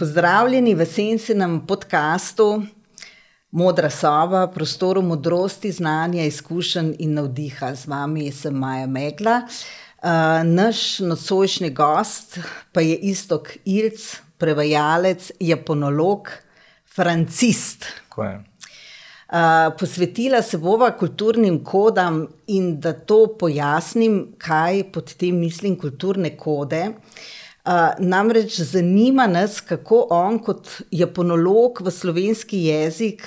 Pozdravljeni v Sensinem podkastu Modra soba, prostoru modrosti, znanja, izkušenj in navdiha. Z vami sem Maja Megla. Uh, naš nocojšnji gost pa je Istok Ilc, prevajalec, japonolog, francist. Uh, posvetila se bova kulturnim kodam in da to pojasnim, kaj pod tem mislim kulturne kode. Uh, namreč zanima nas, kako on kot japonolog v slovenski jezik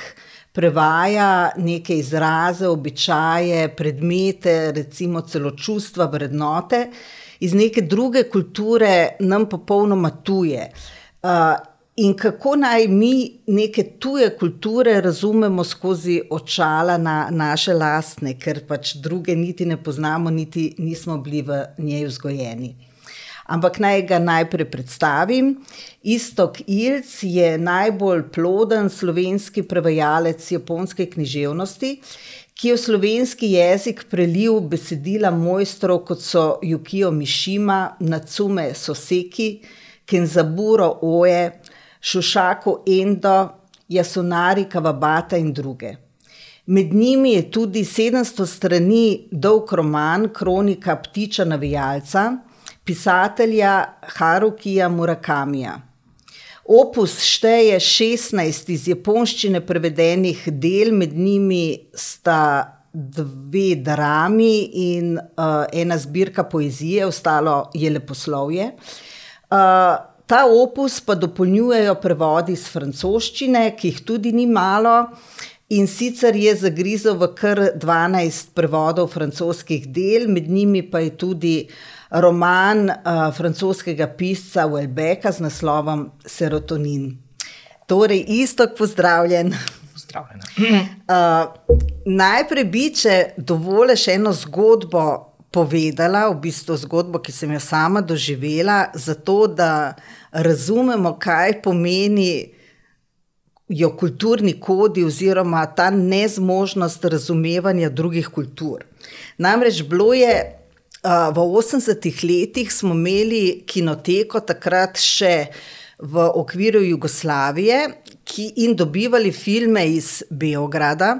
prevaja neke izraze, običaje, predmete, recimo celo čustva, vrednote iz neke druge kulture, nam popolnoma tuje. Uh, in kako naj mi neke tuje kulture razumemo skozi očala na naše lastne, ker pač druge niti ne poznamo, niti nismo bili v njej vzgojeni. Ampak naj ga najprej predstavim. Istok Ilc je najbolj ploden slovenski prevajalec japonske književnosti, ki je v slovenski jezik prelil besedila mojstrov kot so Yukio Mishima, Natsume Soseki, Kenzaburo Oe, Šušako Endo, Jasunari Kawabata in druge. Med njimi je tudi 700 strani dolg roman Kronika ptiča navijalca, pisatelja Harukija Murakamija. Opus šteje 16 iz japonščine prevedenih del, med njimi sta dve drami in uh, ena zbirka poezije, ostalo je leposlovje. Uh, ta opus pa dopolnjujejo prevodi iz francoščine, ki jih tudi ni malo. In sicer je zagrizel v kar 12 prevodov francoskih del, med njimi pa je tudi uh, roman uh, francoskega pisca Welbecka z naslovom Serotonin. Torej, isto pozdravljen. Uh, najprej bi, če dovoljš eno zgodbo povedala, v bistvu zgodbo, ki sem jo sama doživela, zato da razumemo, kaj pomeni. Jo kulturni kodi, oziroma ta nezmožnost razumevanja drugih kultur. Namreč bilo je v 80-ih letih smo imeli kinoteko, takrat še v okviru Jugoslavije, ki, in dobivali filme iz Beograda.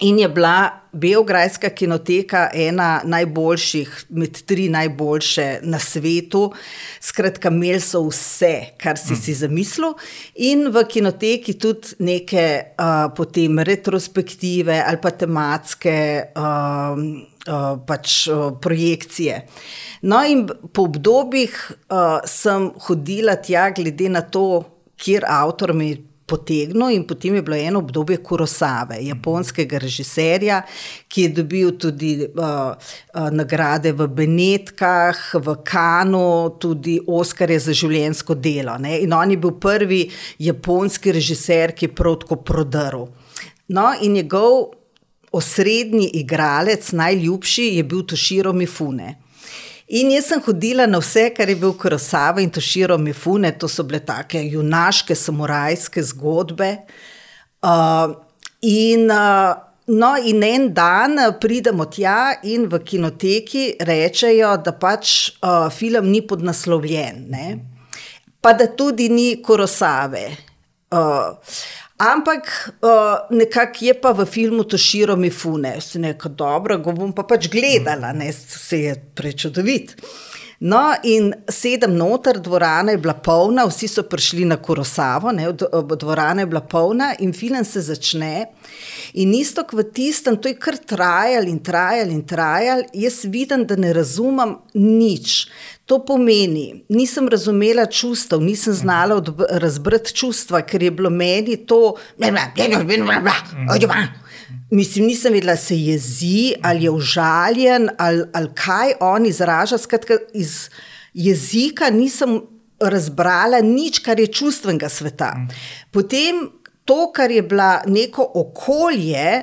In je bila Beograjska kinoteka ena najboljših, med tri najboljše na svetu. Skratka, imeli so vse, kar si mm. si zamislil, in v kinoteki tudi neke uh, potem retrospektive ali pa tematske. Uh, uh, pač, uh, projekcije. No, in po obdobjih uh, sem hodila tja, glede na to, kjer avtor mi je potegnil, in potem je bilo eno obdobje Kurosave, japonskega režiserja, ki je dobil tudi uh, uh, nagrade v Benetkah, v Kanu, tudi Oskarje za življensko delo. Ne? In on je bil prvi japonski režiser, ki je prav tako prodrl. No, in njegov osrednji igralec, najljubši je bil Toširo Mifune. In jaz sem hodila na vse, kar je bil Krosava in Toširo Mifune, to so bile take junaške, samurajske zgodbe. Uh, in, uh, no, in en dan pridemo tja in v kinoteki rečejo, da pač uh, film ni podnaslovljen, ne? pa da tudi ni Krosave. Uh, Ampak uh, nekako je pa v filmu to širo mi fune, se nekaj dobro, go bom pa pač gledala, ne se je prečudovit. No, in sedem noter, dvorana je bila polna, vsi so prišli na Korosavo, ne, dvorana je bila polna in film se začne. In isto v tistem, to je kar trajal in trajal in trajal, jaz vidim, da ne razumem nič. To pomeni, nisem razumela čustev, nisem znala razbrati čustva, ker je bilo meni to. Mislim, nisem vedela, se jezi ali je užaljen ali, ali kaj on izraža. Skratka, iz jezika nisem razbrala nič, kar je čustvenega sveta. Potem to, kar je bilo neko okolje,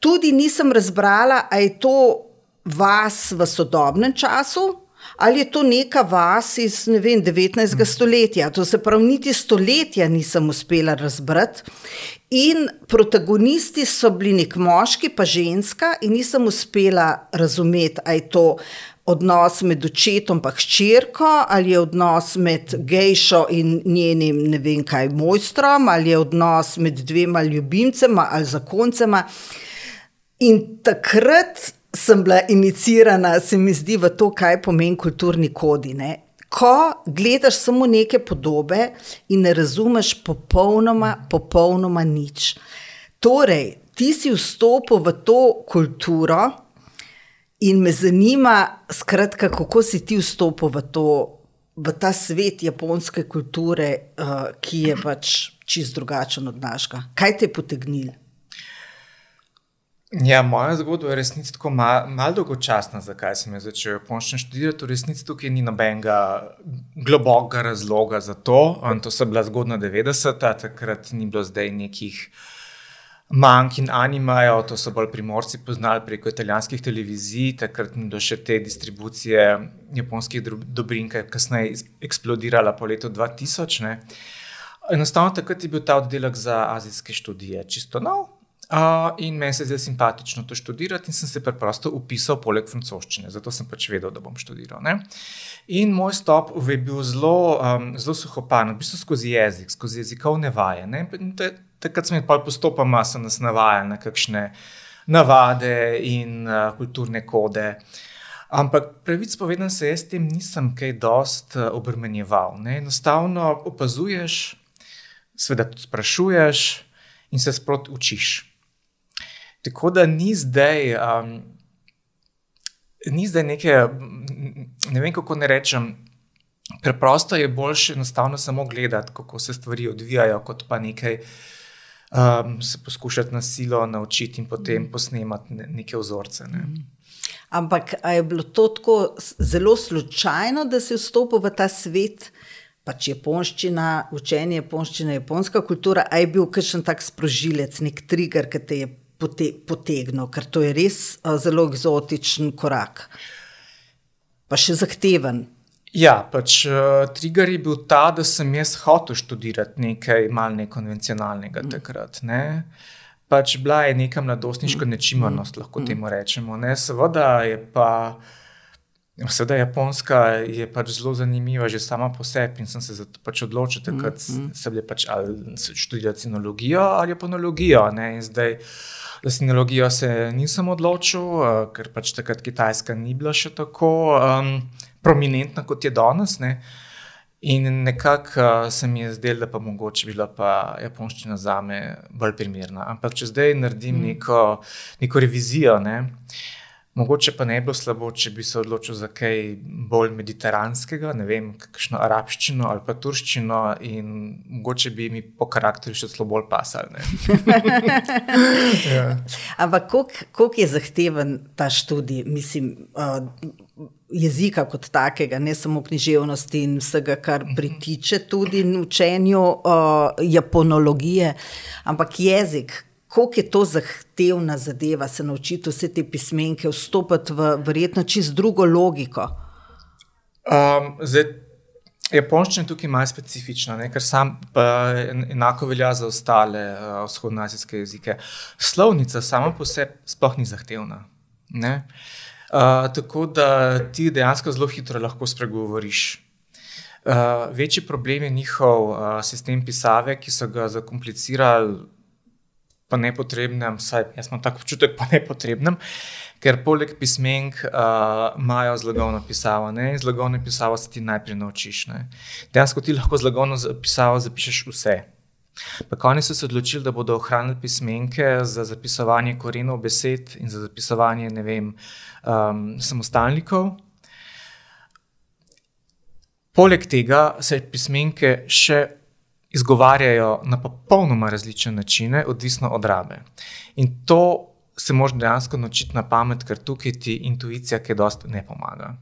tudi nisem razbrala, ali je to vas v sodobnem času ali je to neka vas iz ne vem, 19. stoletja. To se pravi, niti stoletja nisem uspela razbrati. In protagonisti so bili nek moški, pa ženska, in nisem uspela razumeti, ali je to odnos med očetom in hčerko, ali je odnos med gejšo in njenim, ne vem kaj, mojstrom, ali je odnos med dvema ljubimcema ali zakoncema. In takrat sem bila inicirana, se mi zdi, v to, kaj pomeni kulturni kodi. Ne? Ko gledaš samo neke podobe in ne razumeš popolnoma, popolnoma nič. Torej, ti si vstopil v to kulturo in me zanima, skratka, kako si ti vstopil v, to, v ta svet japonske kulture, uh, ki je pač čist drugačen od našega. Kaj te je potegnilo? Ja, moja zgodba je resnici tako malo mal dolgočasna, zakaj sem začel japonščino študirati. V resnici tukaj ni nobenega globokega razloga za to. Um, to so bila zgodna 90-ta, takrat ni bilo zdaj nekih manjk in animajev, to so bolj primorci poznali preko italijanskih televizij, takrat ni bilo še te distribucije japonskih dobrin, ki je kasneje eksplodirala po letu 2000. Ne. Enostavno takrat je bil ta oddelek za azijske študije čisto nov. Uh, in meni se zdi simpatično to študirati, in sem se preprosto upisal poleg francoščine, zato sem pač vedel, da bom študiral. Ne? In moj stop je bil zelo, um, zelo suhopan, v bistvu skozi jezik, skozi jezikovne vaje. Takrat sem jih postopoma nas navajal na kakšne navade in uh, kulturne kode. Ampak pravic povedan se jaz s tem nisem kaj dost uh, obremenjeval. Ne? Enostavno opazuješ, seveda tudi sprašuješ in se sproti učiš. Tako da ni zdaj, um, ni zdaj neke, ne vem kako ne rečem. Preprosto je boljše enostavno samo gledati, kako se stvari odvijajo, kot pa nekaj um, se poskušati na silo naučiti in potem mm. posnemati neke vzorce. Ne. Mm. Ampak je bilo to tako zelo slučajno, da si vstopil v ta svet, pač japonščina, učenje japonščine, japonska kultura, je bil kakšen tak sprožilec, nek trigger, ki te je pote, potegnil, ker to je res a, zelo eksotičen korak. Pa še zahteven. Ja, pač uh, trigger je bil ta, da sem jaz hotel študirati nekaj malce nekonvencionalnega mm. takrat. Ne? Pač bila je neka mladostniška mm. nečimrnost, lahko mm. temu rečemo. Ne? Seveda je pa. Seveda, Japonska je pač zelo zanimiva, že sama po sebi. In sem se pač odločil, da mm, mm. se pač ali študirati sinologijo ali ponologijo. Zdaj, Za sinologijo se nisem odločil, uh, ker pač takrat Kitajska ni bila še tako um, prominentna kot je danes. Ne? In nekako uh, se mi je zdelo, da pa mogoče bila pa japonščina za me bolj primerna. Ampak če zdaj naredim mm. neko, neko revizijo, ne, uh, Mogoče pa ne bi bilo slabo, če bi se odločil za kaj bolj mediteranskega, ne vem, kakšno arabščino ali pa turščino, in mogoče bi mi po karakteru še zelo bolj pasali. ja. Ampak koliko je zahteven ta študij, mislim, uh, jezika kot takega, ne samo književnosti in vsega, kar mhm. pritiče tudi učenju uh, japonologije, ampak jezik kako je to zahtevna zadeva, se naučiti vse te pismenke, vstopiti v verjetno čist drugo logiko. Um, zdaj, Japonščina je tukaj malo specifična, ne? ker sam enako velja za ostale uh, vzhodnoazijske jezike. Slovnica sama po sebi sploh ni zahtevna. Uh, tako da ti dejansko zelo hitro lahko spregovoriš. Uh, večji problem je njihov uh, sistem pisave, ki so ga zakomplicirali pa nepotrebnem, vsaj jaz imam tako občutek, pa nepotrebnem, ker poleg pismenk uh, imajo zlogovno pisavo. Ne? In zlogovno pisavo se ti najprej naučiš. Dejansko ti lahko zlogovno pisavo zapišeš vse. Pa oni so se odločili, da bodo ohranili pismenke za zapisovanje korenov besed in za zapisovanje vem, um, samostalnikov. Poleg tega se pismenke še izgovarjajo na popolnoma različne načine, odvisno od rabe. In to se lahko dejansko naučiti na pamet, ker tukaj ti intuicija, ki dosta ne pomaga.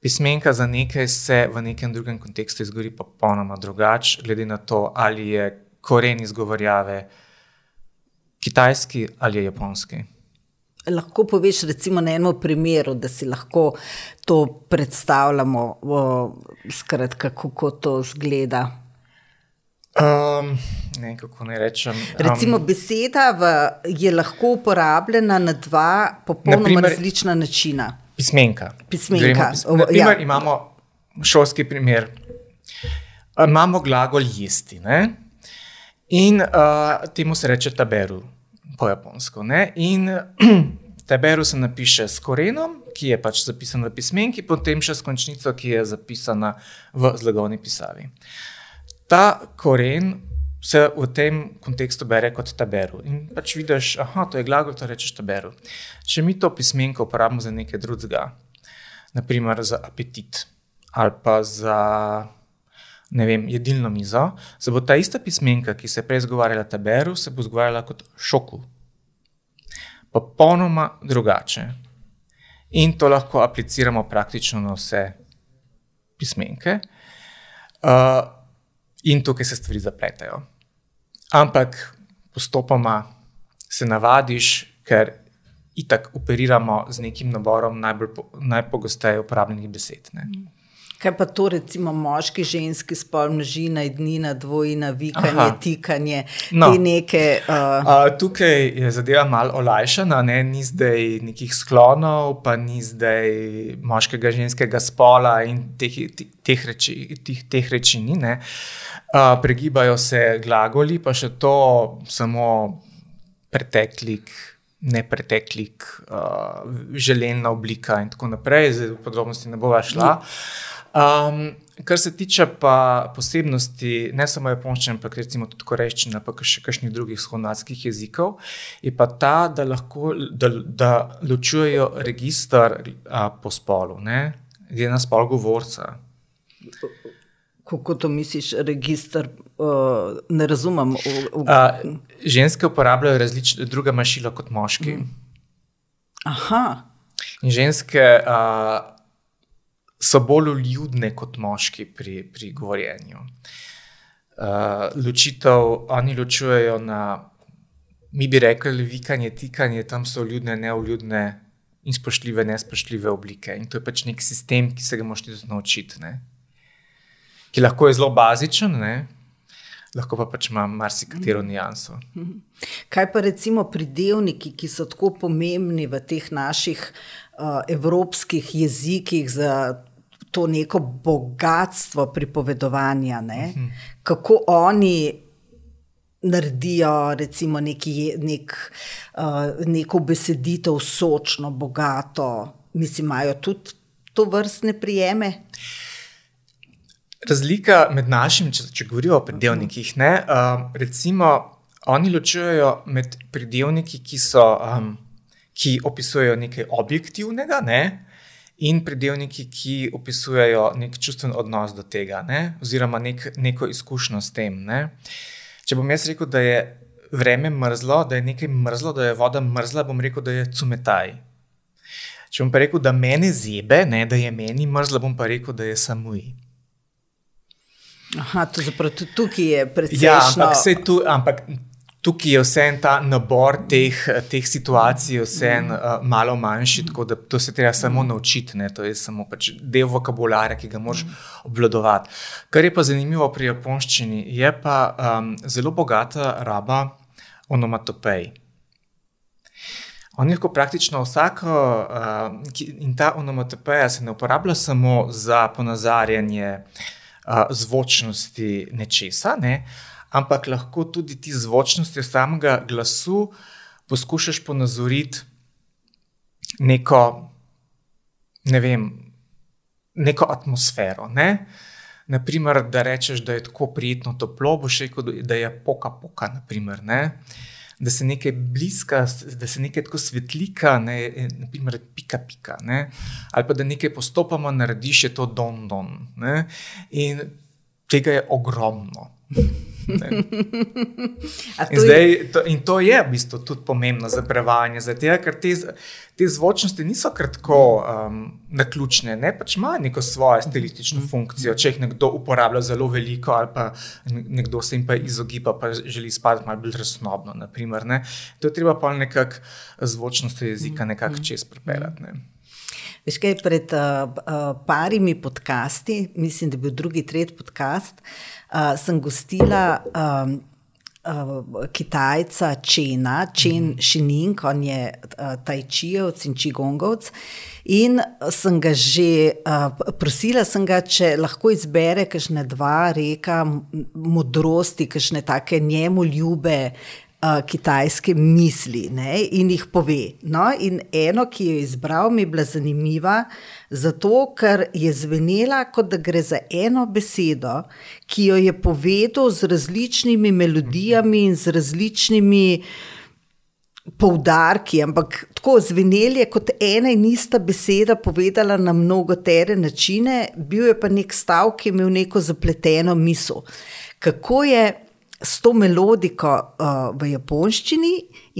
Pismenka za nekaj se v nekem drugem kontekstu izgori popolnoma drugače, glede na to, ali je koren izgovorjave kitajski ali je japonski. Lahko poveš, recimo, na enem primeru, da si lahko to predstavljamo, skratka, kako to izgleda. Um, ne, kako naj rečem. Um, Recimo, beseda v, je lahko uporabljena na dva popolnoma naprimer, različna načina. Pismenka. Pismenka. Pis Naprimer, ja. Imamo šolski primer. Imamo glagol jesti. Ne? In uh, temu se reče taberu po japonsko. Ne? In taberu se napiše s korenom, ki je pač zapisan v pismenki, potem še s končnico, ki je zapisana v zlogovni pisavi. Ta koren se v tem kontekstu bere kot taberu. In pač vidiš, da je glagol, to rečeš taberu. Če mi to pismenko uporabimo za nekaj drugega, naprimer za apetit ali pa za ne vem, jedilno mizo, se bo ta ista pismenka, ki se je prej izgovarjala taberu, se bo izgovarjala kot šoku. Popolnoma drugače. In to lahko apliciramo praktično na vse pismenke. Uh, in tukaj se stvari zapletajo. Ampak postopoma se navadiš, ker itak operiramo z nekim naborom najpogosteje uporabljenih besed. Ne? Kaj pa to, recimo, moški, ženski spol, množina, ednina, dvojina, vikanje, Aha. tikanje, no. te neke. Uh... Uh, tukaj je zadeva malo olajšana, ne? ni zdaj nekih sklonov, pa ni zdaj moškega, ženskega spola in teh, teh, reči, teh, teh reči ni. Uh, pregibajo se glagoli, pa še to samo preteklik. Ne preteklik, uh, željena oblika, in tako naprej, zdaj v podrobnosti ne bo šla. Um, kar se tiče pa posebnosti, ne samo japonščine, ampak recimo tudi korejščine, pa še kakšnih drugih shodnatskih jezikov, je pa ta, da lahko da, da ločujejo registr a, po spolu, glede na spol govorca. Kako to misliš, registr? Uh, ne razumem. Uh, uh. Ženske uporabljajo različne druge mašile kot moški. Mm. Aha. In ženske. Uh, so bolj ljudne kot moški pri, pri govorjenju. Uh, ločitev, oni ločujejo na, mi bi rekli, vikanje, tikanje, tam so ljudne, neuljudne in spoštljive, nespoštljive oblike. In to je pač nek sistem, ki se ga moš tudi naučiti. Ne? Ki lahko je zelo bazičen, ne? lahko pa pač ima marsikatero nijanso. Kaj pa recimo pridevniki, ki so tako pomembni v teh naših uh, evropskih jezikih za to neko bogatstvo pripovedovanja, ne? Mhm. kako oni naredijo, recimo, neki, nek, uh, neko beseditev sočno, bogato, mislim, imajo tudi to vrstne prijeme. Razlika med našimi, če, če govorimo o predelnikih, ne, uh, recimo, oni ločujejo med predelniki, ki, so, um, ki opisujejo nekaj objektivnega, ne, in predelniki, ki opisujejo nek čustven odnos do tega, ne? oziroma nek, neko izkušnjo s tem. Ne? Če bom jaz rekel, da je vreme mrzlo, da je nekaj mrzlo, da je voda mrzla, bom rekel, da je cumetaj. Če bom pa rekel, da zebe, ne, da je meni mrzlo, bom pa rekel, da je samuj. Aha, to zapravo, tukaj je predvsem. Ja, ampak, tu, ampak tukaj je vse en ta nabor teh, teh situacij, vse en uh, malo manjši, tako da to se treba samo naučiti. Ne? To je samo pač del vokabularja, ki ga moraš obvladovati. Kar je pa zanimivo pri japonščini, je pa um, zelo bogata raba onomatopej. On lahko praktično vsako, uh, in ta onomatopeja se ne uporablja samo za ponazarjanje uh, zvočnosti nečesa, ne, uh, ampak lahko tudi ti zvočnosti samega glasu poskušaš ponazoriti neko, ne vem, neko atmosfero. Ne? Naprimer, da rečeš, da je tako prijetno toplo, boš rekel, da je poka poka. Naprimer, da se nekaj bliska, da se nekaj tako svetlika, ne, naprimer, pika pika. Ne? Ali pa da nekaj postopoma narediš, je to don don. Ne? In tega je ogromno. In, zdaj, to, in to je v bistvu tudi pomembno za prevajanje, zato, ker te, te zvočnosti niso kratko um, naključne, ne pač imajo neko svojo stilistično mhm. funkcijo. Če jih nekdo uporablja zelo veliko, ali pa nekdo se jim pa izogiba, pa želi spadati malo bolj resnobno. Naprimer, to je treba pa nekako zvočnost jezika nekako mhm. čez pripeljati. Ne. Veš kaj, pred uh, uh, parimi podcasti, mislim, da je bil drugi, tretji podcast, uh, sem gostila um, uh, Kitajca Čena, Čen Šining, mhm. on je uh, Tajčijevc in Čigongovc. In sem ga že uh, prosila, sem ga, če lahko izbere kakšne dva reka modrosti, kakšne take njemu ljube kitajske misli ne, in jih pove. No, in eno, ki jo je izbral, mi je bila zanimiva, zato ker je zvenela, kot da gre za eno besedo, ki jo je povedal z različnimi melodijami in z različnimi. Poudarki, ampak tako zvenel je kot ena in ista beseda, povedala na mnogo tere načine, bil je pa nek stavek, ki je imel neko zapleteno misel. Kako je s to melodiko uh, v japonščini,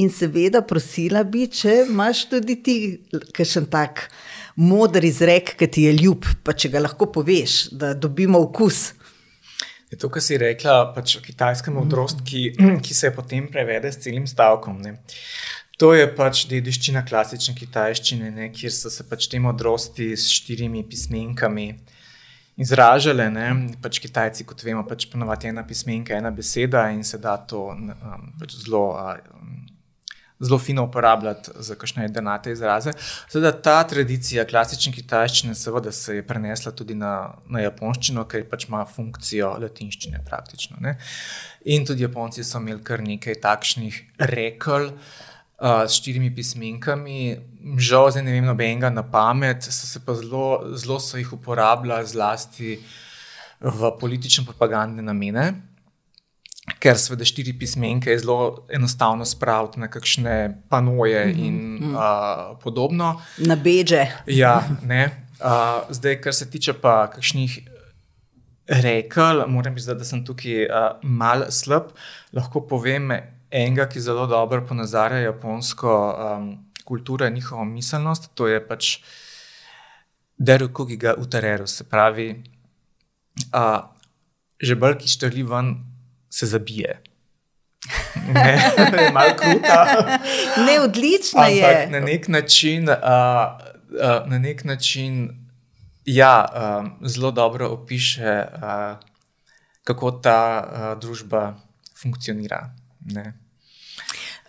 in seveda prosila bi, če imaš tudi ti kakšen tak moder izrek, ki ti je ljub, pa če ga lahko poveš, da dobimo okus. Je to, kar si rekla, pač kitajska modrost, ki, ki se potem prevede s celim stavkom. Ne. To je pač dediščina klasične kitajščine, ne, kjer so se pač te modrosti s štirimi pismenkami izražale. Ne? Pač Kitajci, kot vemo, pač ponovadi ena pismenka, ena beseda in se da to um, pač zelo. Um, Zelo fino uporabljati za kakšne denate izraze. Seveda ta tradicija klasične kitajščine seveda se je prenesla tudi na, na japonščino, ker pač ima funkcijo latinščine praktično. Ne? In tudi Japonci so imeli kar nekaj takšnih rekel, uh, s štirimi pismenkami, žal zdaj ne vem nobenega na pamet, so se pa zelo, zelo so jih uporabljali zlasti v politične propagandne namene. Ker seveda štiri pismenke je zelo enostavno spraviti na kakšne panoje mm -hmm. in uh, podobno. Na beže. Ja, ne. Uh, zdaj, kar se tiče pa kakšnih rekel, moram reči, da sem tukaj uh, mal slab. Lahko povem, enega, ki zelo dobro ponazarja japonsko um, kulturo in njihovo miselnost, to je pač Deru Kogiga Utareru, se pravi, uh, žebelj, ki štrli ven, se zabije. Ne, malo kruta. Ne, odlično je. Na nek način, uh, uh, na nek način ja, uh, zelo dobro opiše, uh, kako ta uh, družba funkcionira. Ne.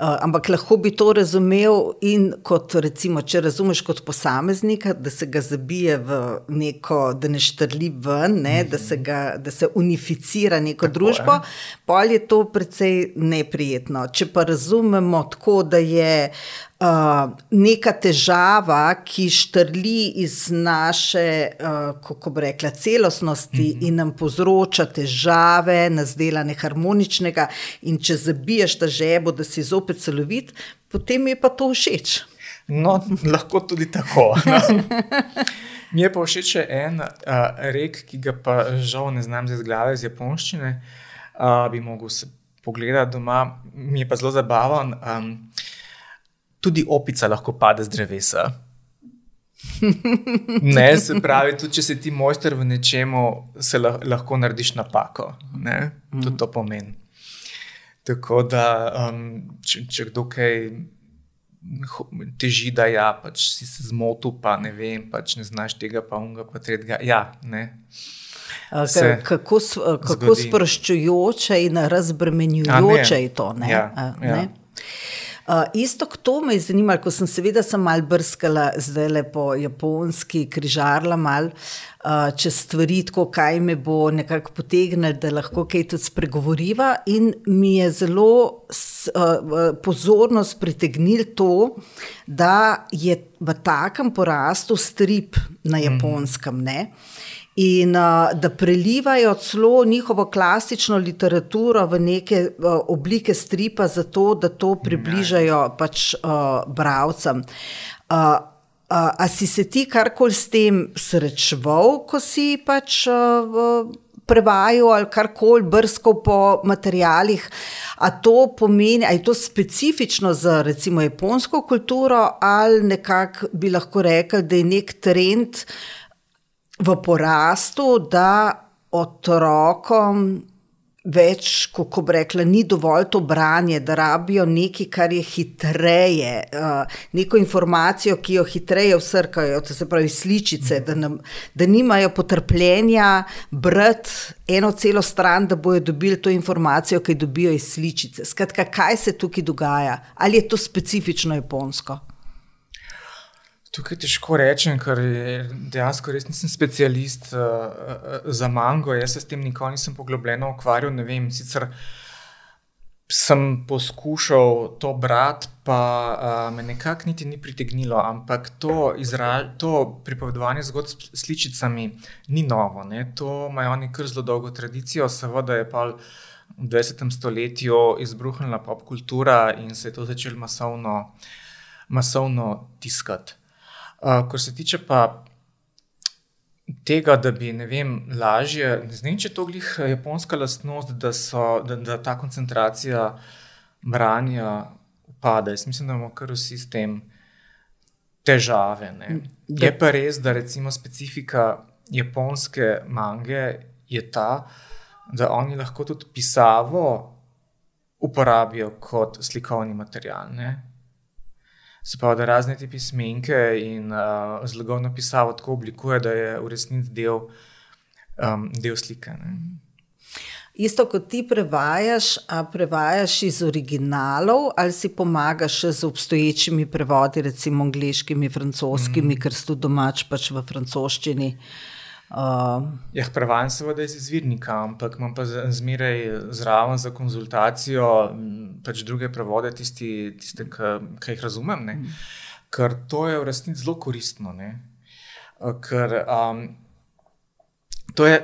Uh, ampak lahko bi to razumel in kot, recimo, če razumeš kot posameznika, da se ga zabije v neko, da ne štrli ven, ne, mm -hmm. da, se ga, da se unificira neko tako družbo, je. pol je to precej neprijetno. Če pa razumemo tako, da je uh, neka težava, ki štrli iz naše, uh, kako bi rekla, celostnosti mm -hmm. in nam povzroča težave, nas dela neharmoničnega, in če zabiješ ta žebo, da si zopet celovit, potem je pa to všeč. No, lahko tudi tako. No. Mi je pa všeč en uh, rek, ki ga pa žal ne znam zdaj z glave, iz japonščine. Uh, bi mogel se pogledati doma, mi je pa zelo zabaven. Um, tudi opica lahko pade z drevesa. Ne, se pravi, tudi če si ti mojster v nečemu, se lahko narediš napako. Ne? To to pomeni. Tako da, um, če, če kdo kaj teži, da ja, pač si se zmotil, pa ne vem, pač ne znaš tega, pa unga, pa tretjega. Ja, ne. Kako, kako sproščujoče in razbremenjujoče je to? Ne? Ja, A, ja. Ne? Uh, isto to me je zanimalo, ko sem seveda sem mal brskala zdaj le po japonski, križarla mal uh, čez stvari, tako kaj me bo nekako potegnilo, da lahko kaj tudi spregovoriva. In mi je zelo uh, pozornost pritegnil to, da je v takem porastu strip na mhm. japonskem. Mm in uh, da prelivajo celo njihovo klasično literaturo v neke uh, oblike stripa, zato da to približajo pač uh, bralcem. Uh, uh, a si se ti karkoli s tem srečeval, ko si pač uh, prevajal ali karkoli brskal po materijalih? A to pomeni, ali je to specifično za recimo japonsko kulturo, ali nekako bi lahko rekel, da je nek trend v porastu, da otrokom več, kako bi rekla, ni dovolj to branje, da rabijo nekaj, kar je hitreje, uh, neko informacijo, ki jo hitreje vsrkajo, to se pravi sličice, da, nam, da nimajo potrpljenja brati eno celo stran, da bojo dobili to informacijo, ki jo dobijo iz sličice. Skratka, kaj se tukaj dogaja? Ali je to specifično japonsko? Tukaj težko rečem, ker dejansko res nisem specialist uh, za mango. Jaz se s tem nikoli nisem poglobljeno ukvarjal. Ne vem, sicer sem poskušal to brati, pa uh, me nekako niti ni pritegnilo. Ampak to, to pripovedovanje zgodb s sličicami ni novo. Ne? To imajo oni kar zelo dolgo tradicijo, seveda je pa. V 20. stoletju je izbruhnila pop kultura in se je to začelo masovno, masovno tiskati. Uh, kar se tiče pa tega, da bi vem, lažje, ne vem, če je to glih japonska lastnost, da, so, da, da ta koncentracija branja upada. Jaz mislim, da imamo kar vsi s tem težave. Ne. Je pa res, da recimo specifika japonske mange je ta, da oni lahko tudi pisavo uporabijo kot slikovni material. Ne. Se pravi, da razne te pismenke in uh, zlogovno pisavo tako oblikuje, da je v resnici del, um, del slike. Ne. Isto kot ti prevajaš, a prevajaš iz originalov ali si pomagaš z obstoječimi prevodi, recimo angliškimi, francoskimi, mm. ker si tu domač pač v francoščini. Uh, Uh, ja, prevajam seveda iz izvirnika, ampak imam pa zmeraj zraven za konzultacijo pač druge prevode, tisti, tiste, ki jih razumem. Ne? Ker to je v resnici zelo koristno. Ne? Ker um, to je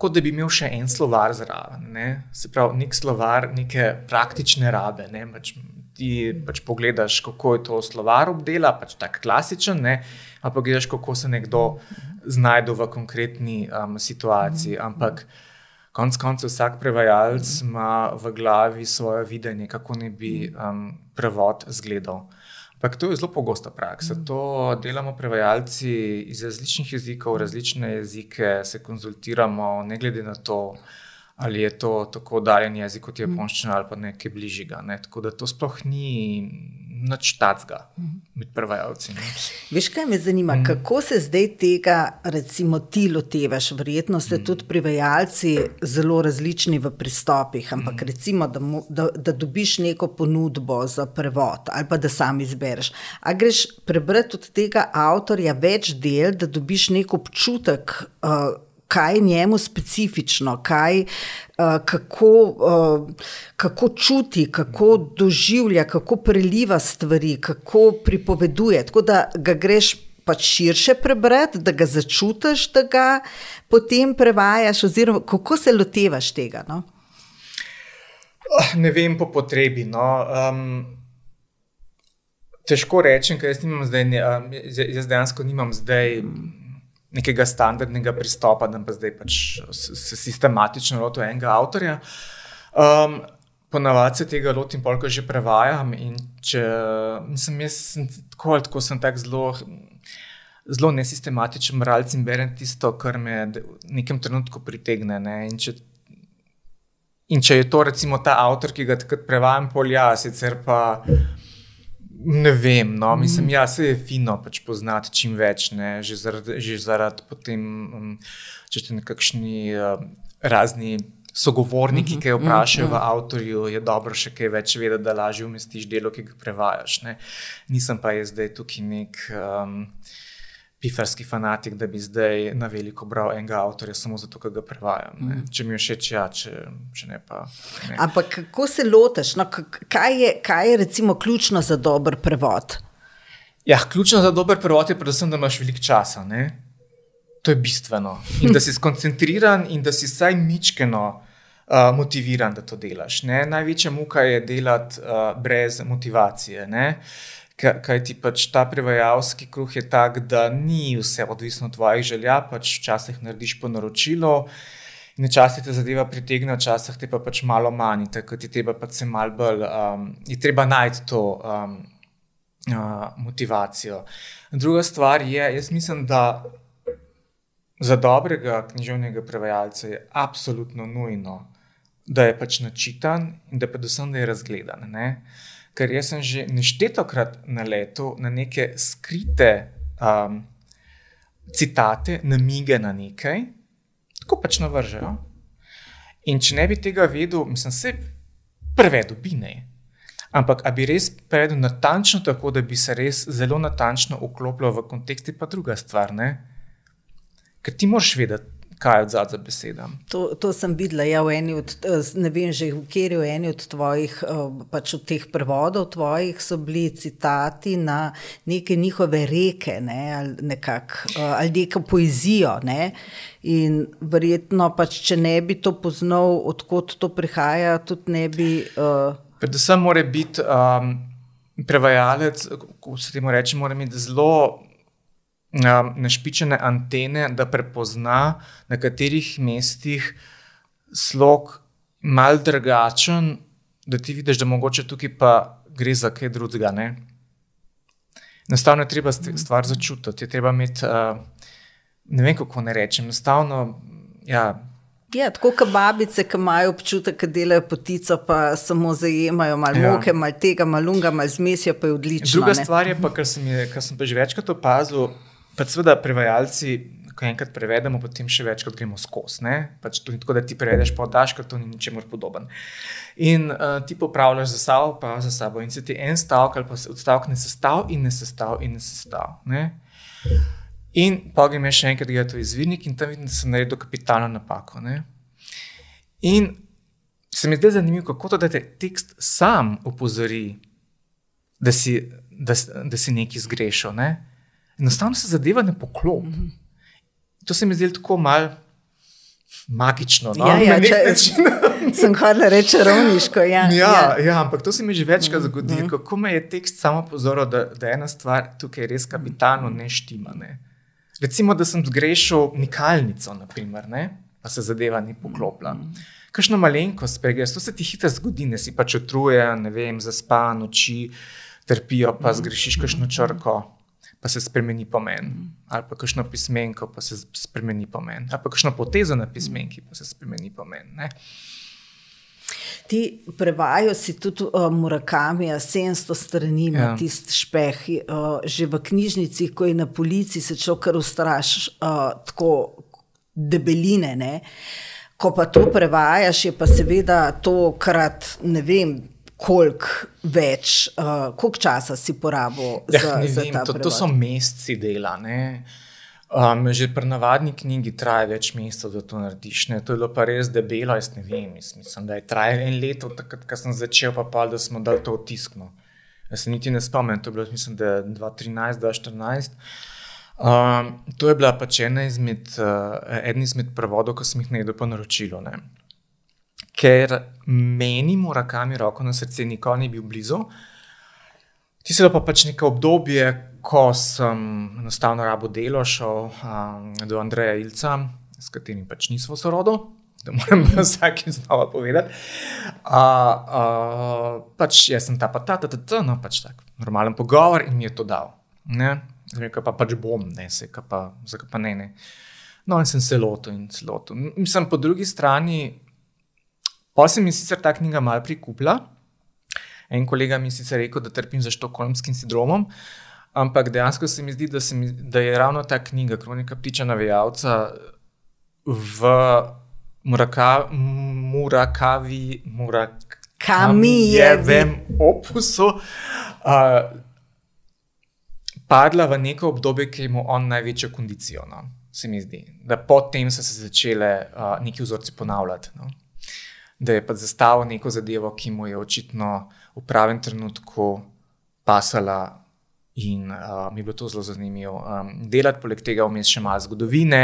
kot da bi imel še en slovar zraven. Ne? Se pravi, nek slovar, neke praktične rabe. Ne? Pač, ti pač pogledaš, kako je to slovar obdela, pač tako klasičen, ne? ali pa gledaš, kako se nekdo znajde v konkretni um, situaciji. Ampak konec koncev vsak prevajalec ima v glavi svoje videnje, kako ne bi um, prevod izgledal. Ampak to je zelo pogosta praksa. To delamo prevajalci iz različnih jezikov, različne jezike, se konzultiramo, ne glede na to, ali je to tako oddaljen jezik kot je japonščina ali pa nekaj bližjega. Ne? Tako da to sploh ni nič tacga med prevajalci. Ne? Veš, kaj me zanima, mm. kako se zdaj tega, recimo, ti lotevaš? Verjetno ste mm. tudi prevajalci zelo različni v pristopih, ampak mm. recimo, da, mu, da, da dobiš neko ponudbo za prevod ali pa da sam izbereš. A greš prebrati od tega avtorja več del, da dobiš nek občutek. Uh, kaj je njemu specifično, kaj, uh, kako, uh, kako čuti, kako doživlja, kako preliva stvari, kako pripoveduje. Tako da ga greš pač širše prebrati, da ga začutiš, da ga potem prevajaš, oziroma kako se lotevaš tega. No? Ah, ne vem, po potrebi. No. Um, težko rečem, ker jaz, zdaj, jaz dejansko nimam zdaj nekega standardnega pristopa, da pa zdaj pač se sistematično lotim enega avtorja. Um, Ponavadi se tega lotim, polk že prevajam. Če, mislim, jaz sem tako ali tako tak zelo, zelo nesistematičen moralc in berem tisto, kar me v nekem trenutku pritegne. Ne? In, če, in če je to recimo ta avtor, ki ga takrat prevajam, polja, sicer pa. Ne vem, no, mislim, da ja, se je fino pač poznati čim več, ne, že zaradi, že zaradi potem, um, če ste nekakšni uh, razni sogovorniki, ki vprašajo v avtorju, je dobro še kaj več vedeti, da lažje umestiš delo, ki ga prevajaš. Ne. Nisem pa jaz zdaj tukaj nek. Um, pifarski fanatik, da bi zdaj na veliko bral enega avtorja samo zato, ker ga prevajam. Mm. Če mi je všeč, ja, če, če ne pa. Ne. Ampak kako se lotiš? No, kaj, je, kaj je recimo ključno za dober prevod? Ja, ključno za dober prevod je predvsem, da imaš veliko časa. Ne? To je bistveno. In da si skoncentriran in da si vsaj mičkeno. Uh, motiviran, da to delaš. Ne? Največja muka je delati uh, brez motivacije. Uh, kaj ti pač ta prevajalski kruh je tak, da ni vse odvisno od tvojih želja, pač včasih narediš po naročilu. In včasih te zadeva pritegne, včasih te pa pač malo manj, tako ti treba pač se mal bolj, um, je treba najti to um, uh, motivacijo. Druga stvar je, jaz mislim, da za dobrega književnega prevajalca je absolutno nujno, da je pač načitan in da predvsem da je razgledan. Ne? Ker jaz sem že neštetokrat na letu na neke skrite um, citate, namige na nekaj, tako pač navržejo. In če ne bi tega vedel, mislim, se prevedu bi ne. Ampak, a bi res prevedel natančno tako, da bi se res zelo natančno vklopil v kontekst, je pa druga stvar. Ne? Ker ti moraš vedeti, kaj je odzad za besedami. To, to sem videla, ja, v eni od, eh, ne vem, že v kjer je v eni od tvojih, eh, pač od teh prevodov tvojih, so bili citati na neke njihove reke, ne, ali, nekak, eh, ali neko poezijo. Ne. In verjetno, pač, če ne bi to poznal, odkot to prihaja, tudi ne bi. Uh, Predvsem mora biti um, prevajalec, ko se temu reče, mora imeti zelo um, našpičene antene, da prepozna na katerih mestih slog mal drugačen, da ti vidiš, da mogoče tukaj pa gre za kaj drugega. Enostavno je treba stvar začutiti, je treba imeti, uh, ne vem kako ne rečem, enostavno. Ja, Ja, tako kot babice, ki imajo občutek, da delajo potico, pa samo zajemajo malo ja. moke, malo tega, malo lunga, malo zmesijo, pa je odlično. Druga ne? stvar je pa, kar sem, je, kar sem pa že večkrat opazil, pa seveda prevajalci, ko enkrat prevedemo, potem še večkrat gremo skozi. Pač to ni tako, da ti prevedeš pa oddaš, ker to ni ničemur podoben. In uh, ti popravljaš za sabo, pa za sabo. In se ti en stavek ali pa odstavek ne sestav in ne sestav in ne sestav. Ne? In pa grem še enkrat gledati v izvirnik in tam vidim, da sem naredil kapitalno napako. Ne? In se mi zdi zanimivo, kako to, da te tekst sam opozori, da si, da, da si nekaj zgrešil. Ne? Enostavno se zadeva ne poklop. Mm -hmm. To se mi zdi tako mal. Magično. No? Ja, ja, če, sem hodila reči ravniško. Ja, ja, ja. ja, ampak to se mi že večkrat zgodi, mm -hmm. kako me je tekst samo pozoril, da, da ena stvar tukaj res kapitalno ne štima. Ne? Recimo, da sem zgrešil nikalnico, naprimer, pa se zadeva ni poklopila. Kakšno malenkost spregledaš, to se ti hitro zgodi, ne si pač utrujen, ne vem, zaspan, oči trpijo, pa zgrešiš kakšno črko, pa se spremeni pomen. Ali pa kakšno pismenko, pa se spremeni pomen. Ali pa kakšno potezo na pismenki, pa se spremeni pomen. Ne? Ti prevajajo si tudi uh, Murakami, 700 strani, ja. tisti špeh. Uh, že v knjižnici, ko je na policiji, se človek kar ustraši, uh, tako debeline. Ne? Ko pa to prevajaš, je pa seveda to krat ne vem. Koliko več, uh, koliko časa si porabil ja, za, za vem, to? To so meseci dela. Ne? Um, že pri navadni knjigi traja več mesecev, da to narediš. Ne? To je bilo pa res debelo, jaz ne vem. Mislim, da je trajalo en leto, takrat, ko sem začel, pa pa da smo dali to otiskno. Jaz se niti ne spomnim, to je bilo, mislim, da je 2013-2014. Um, to je bila pač ena izmed, uh, izmed prevodov, ko sem jih najdel po naročilu. Ne? Ker meni, morakami, roko na srce, nikoli ni bil blizu. Ti se pa pač neko obdobje, ko sem enostavno rabo delo, šel um, do Andreja Ilca, s katerim pač nismo sorodili. Da moram vsakim znova povedati. Uh, uh, pač jaz sem ta pa ta, ta, ta, ta, no pač tak, normalen pogovor in mi je to dal. Zdaj pa pač bom, ne se, pa, zakaj pa ne. ne. No in sem se lotil in celotil. Mislim, po drugi strani, pa se mi sicer ta knjiga mal prikupila. En kolega mi je sicer rekel, da trpim za štokholmskim sindromom. Ampak dejansko se mi zdi, da, mi, da je ravno ta knjiga, Kronika ptiča navijalca, v Muraka, Murakavi, Murakavijevem opusu uh, padla v neko obdobje, ki ima on največjo kondicijo. No? Se mi zdi, da potem so se začele uh, neki vzorci ponavljati. No? Da je pa zastavil neko zadevo, ki mu je očitno v pravem trenutku pasala In uh, mi je bilo to zelo zanimivo um, delati, poleg tega vmes še malo zgodovine.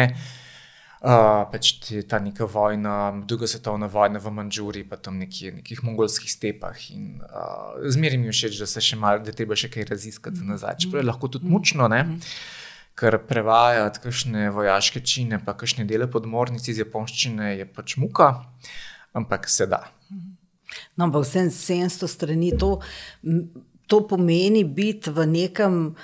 Uh, pač ta neka vojna, druga svetovna vojna v Mandžuri, pa tam nekje, nekih mongolskih stepah. In uh, zmeraj mi je všeč, da se še malo, da treba še kaj raziskati nazaj. Čeprav je lahko tudi mučno, ne? ker prevajati kakšne vojaške čine, pa kakšne dele podmornice iz japonščine je pač muka, ampak se da. No, ampak vsem 700 strani to to pomeni biti v nekem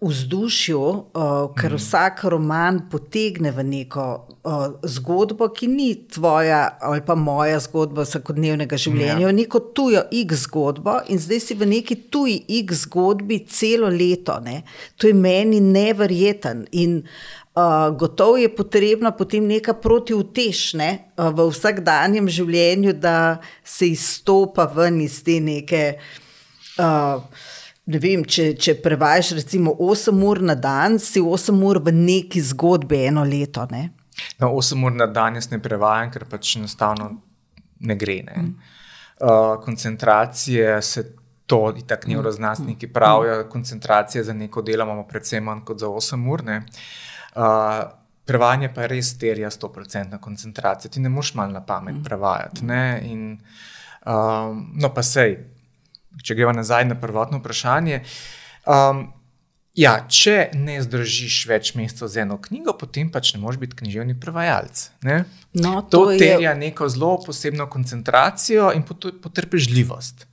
vzdušju, uh, ker mm. vsak roman potegne v neko uh, zgodbo, ki ni tvoja ali pa moja zgodba vsakodnevnega življenja, ja. neko tujo X zgodbo in zdaj si v neki tuji X zgodbi celo leto. Ne? To je meni neverjeten. In uh, gotovo je potrebna potem neka protivtešne uh, v vsakdanjem življenju, da se izstopa ven iz te neke. Uh, ne vem, če, če prevajaš recimo 8 ur na dan, si 8 ur v neki zgodbi eno leto. Ne? No, 8 ur na dan jaz ne prevajam, ker pač enostavno ne gre. Ne? Mm. Uh, koncentracije se to, in tako neuroznanstveniki mm. pravijo, mm. koncentracije za neko delo imamo predvsem manj kot za 8 ur. Uh, prevajanje pa res terja 100% koncentracije, ti ne moš malo na pamet mm. prevajati. In, um, no, pa sej če gremo nazaj na prvotno vprašanje. Um, ja, če ne zdržiš več mesecev z eno knjigo, potem pač ne moreš biti književni prevajalec. No, to to terja je... neko zelo posebno koncentracijo in potrpežljivost.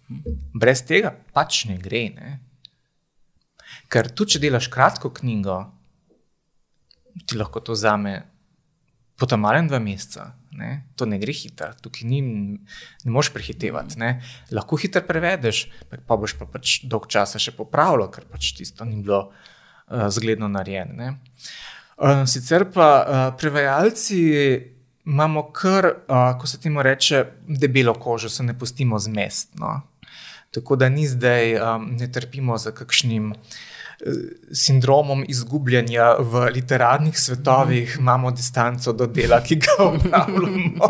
Brez tega pač ne gre. Ne? Ker tu, če delaš kratko knjigo, ti lahko to vzame malo dva meseca. Ne? To ne gre hitro, tukaj ni, ne moreš prehitevati. Ne? Lahko hitro prevedeš, pa boš pa pač dolg časa še popravljal, ker pač tisto ni bilo uh, zgledno narejeno. Uh, sicer pa uh, prevajalci imamo kar, uh, ko se temu reče, debelo kožo, se ne pustimo zmestno. Tako da ni zdaj, um, ne trpimo za kakšnim sindromom izgubljanja v literarnih svetovih, mm. imamo distanco do dela, ki ga upravljamo.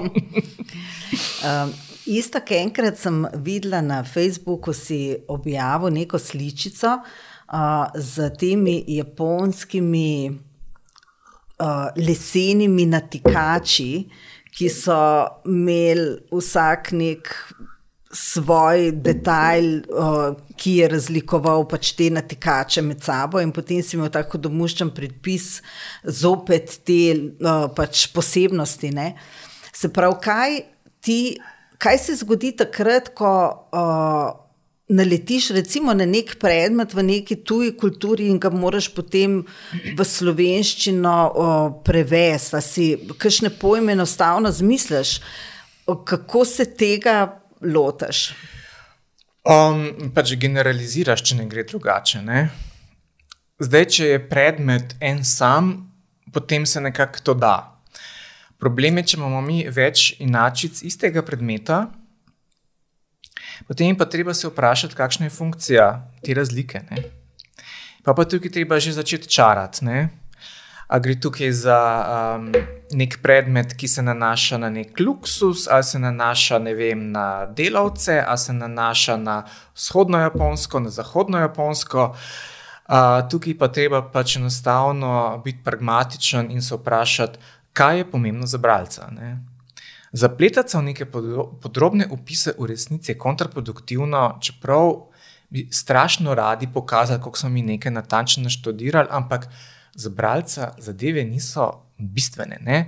um, isto, ki enkrat sem videla na Facebooku, si objavil neko sličico uh, z temi japonskimi uh, lesenimi natikači, ki so imeli vsak nek svoj detajl, uh, ki je razlikoval pač te natikače med sabo, in potem si imel tako domuščen predpis, zopet te uh, pač posebnosti. Ne? Se pravi, kaj, ti, kaj se zgodi takrat, ko uh, naletiš recimo na nek predmet v neki tuji kulturi in ga moraš potem v slovenščino uh, prevesti, da si kakšne pojme enostavno zmisliš, kako se tega lotiš? Um, pač generaliziraš, če ne gre drugače. Ne? Zdaj, če je predmet en sam, potem se nekako to da. Problem je, če imamo mi več inačic istega predmeta, potem je pa treba se vprašati, kakšna je funkcija te razlike. Ne? Pa pa tukaj treba že začeti čarati. Ali gre tukaj za um, nek predmet, ki se nanaša na nek luksus, ali se nanaša vem, na delavce, ali se nanaša na vzhodno Japonsko, na zahodno Japonsko. Uh, tukaj pa treba pač enostavno biti pragmatičen in se vprašati, kaj je pomembno za bralca. Ne? Zapletati se v neke podrobne opise v resnici je kontraproduktivno, čeprav bi strašno radi pokazali, kako smo mi nekaj natančno naštudirali, ampak za bralca zadeve niso bistvene. Ne?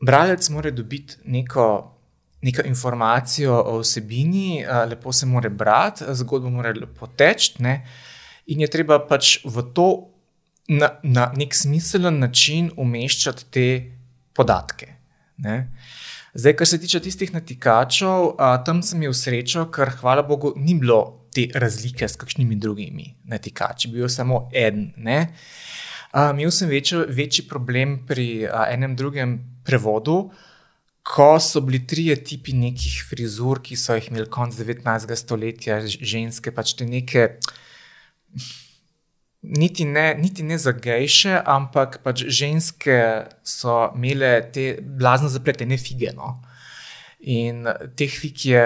Bralec mora dobiti neko, neko informacijo o vsebini, lepo se mora brati, zgodbo mora lepo teči, in je treba pač v to na, na nek smiselen način umeščati te podatke. Ne? Zdaj, kar se tiče tistih natikačev, tam sem imel srečo, ker hvala Bogu ni bilo te razlike s kakšnimi drugimi natikači, bil samo en. Ne? Imel sem večji, večji problem pri a, enem drugem prevodu, ko so bili trije tipi nekih frizur, ki so jih imeli konec 19. stoletja, ženske, pač te neke. Niti ne, niti ne za gejše, ampak pač ženske so imele te blazno zapletene fige. No? In teh fik je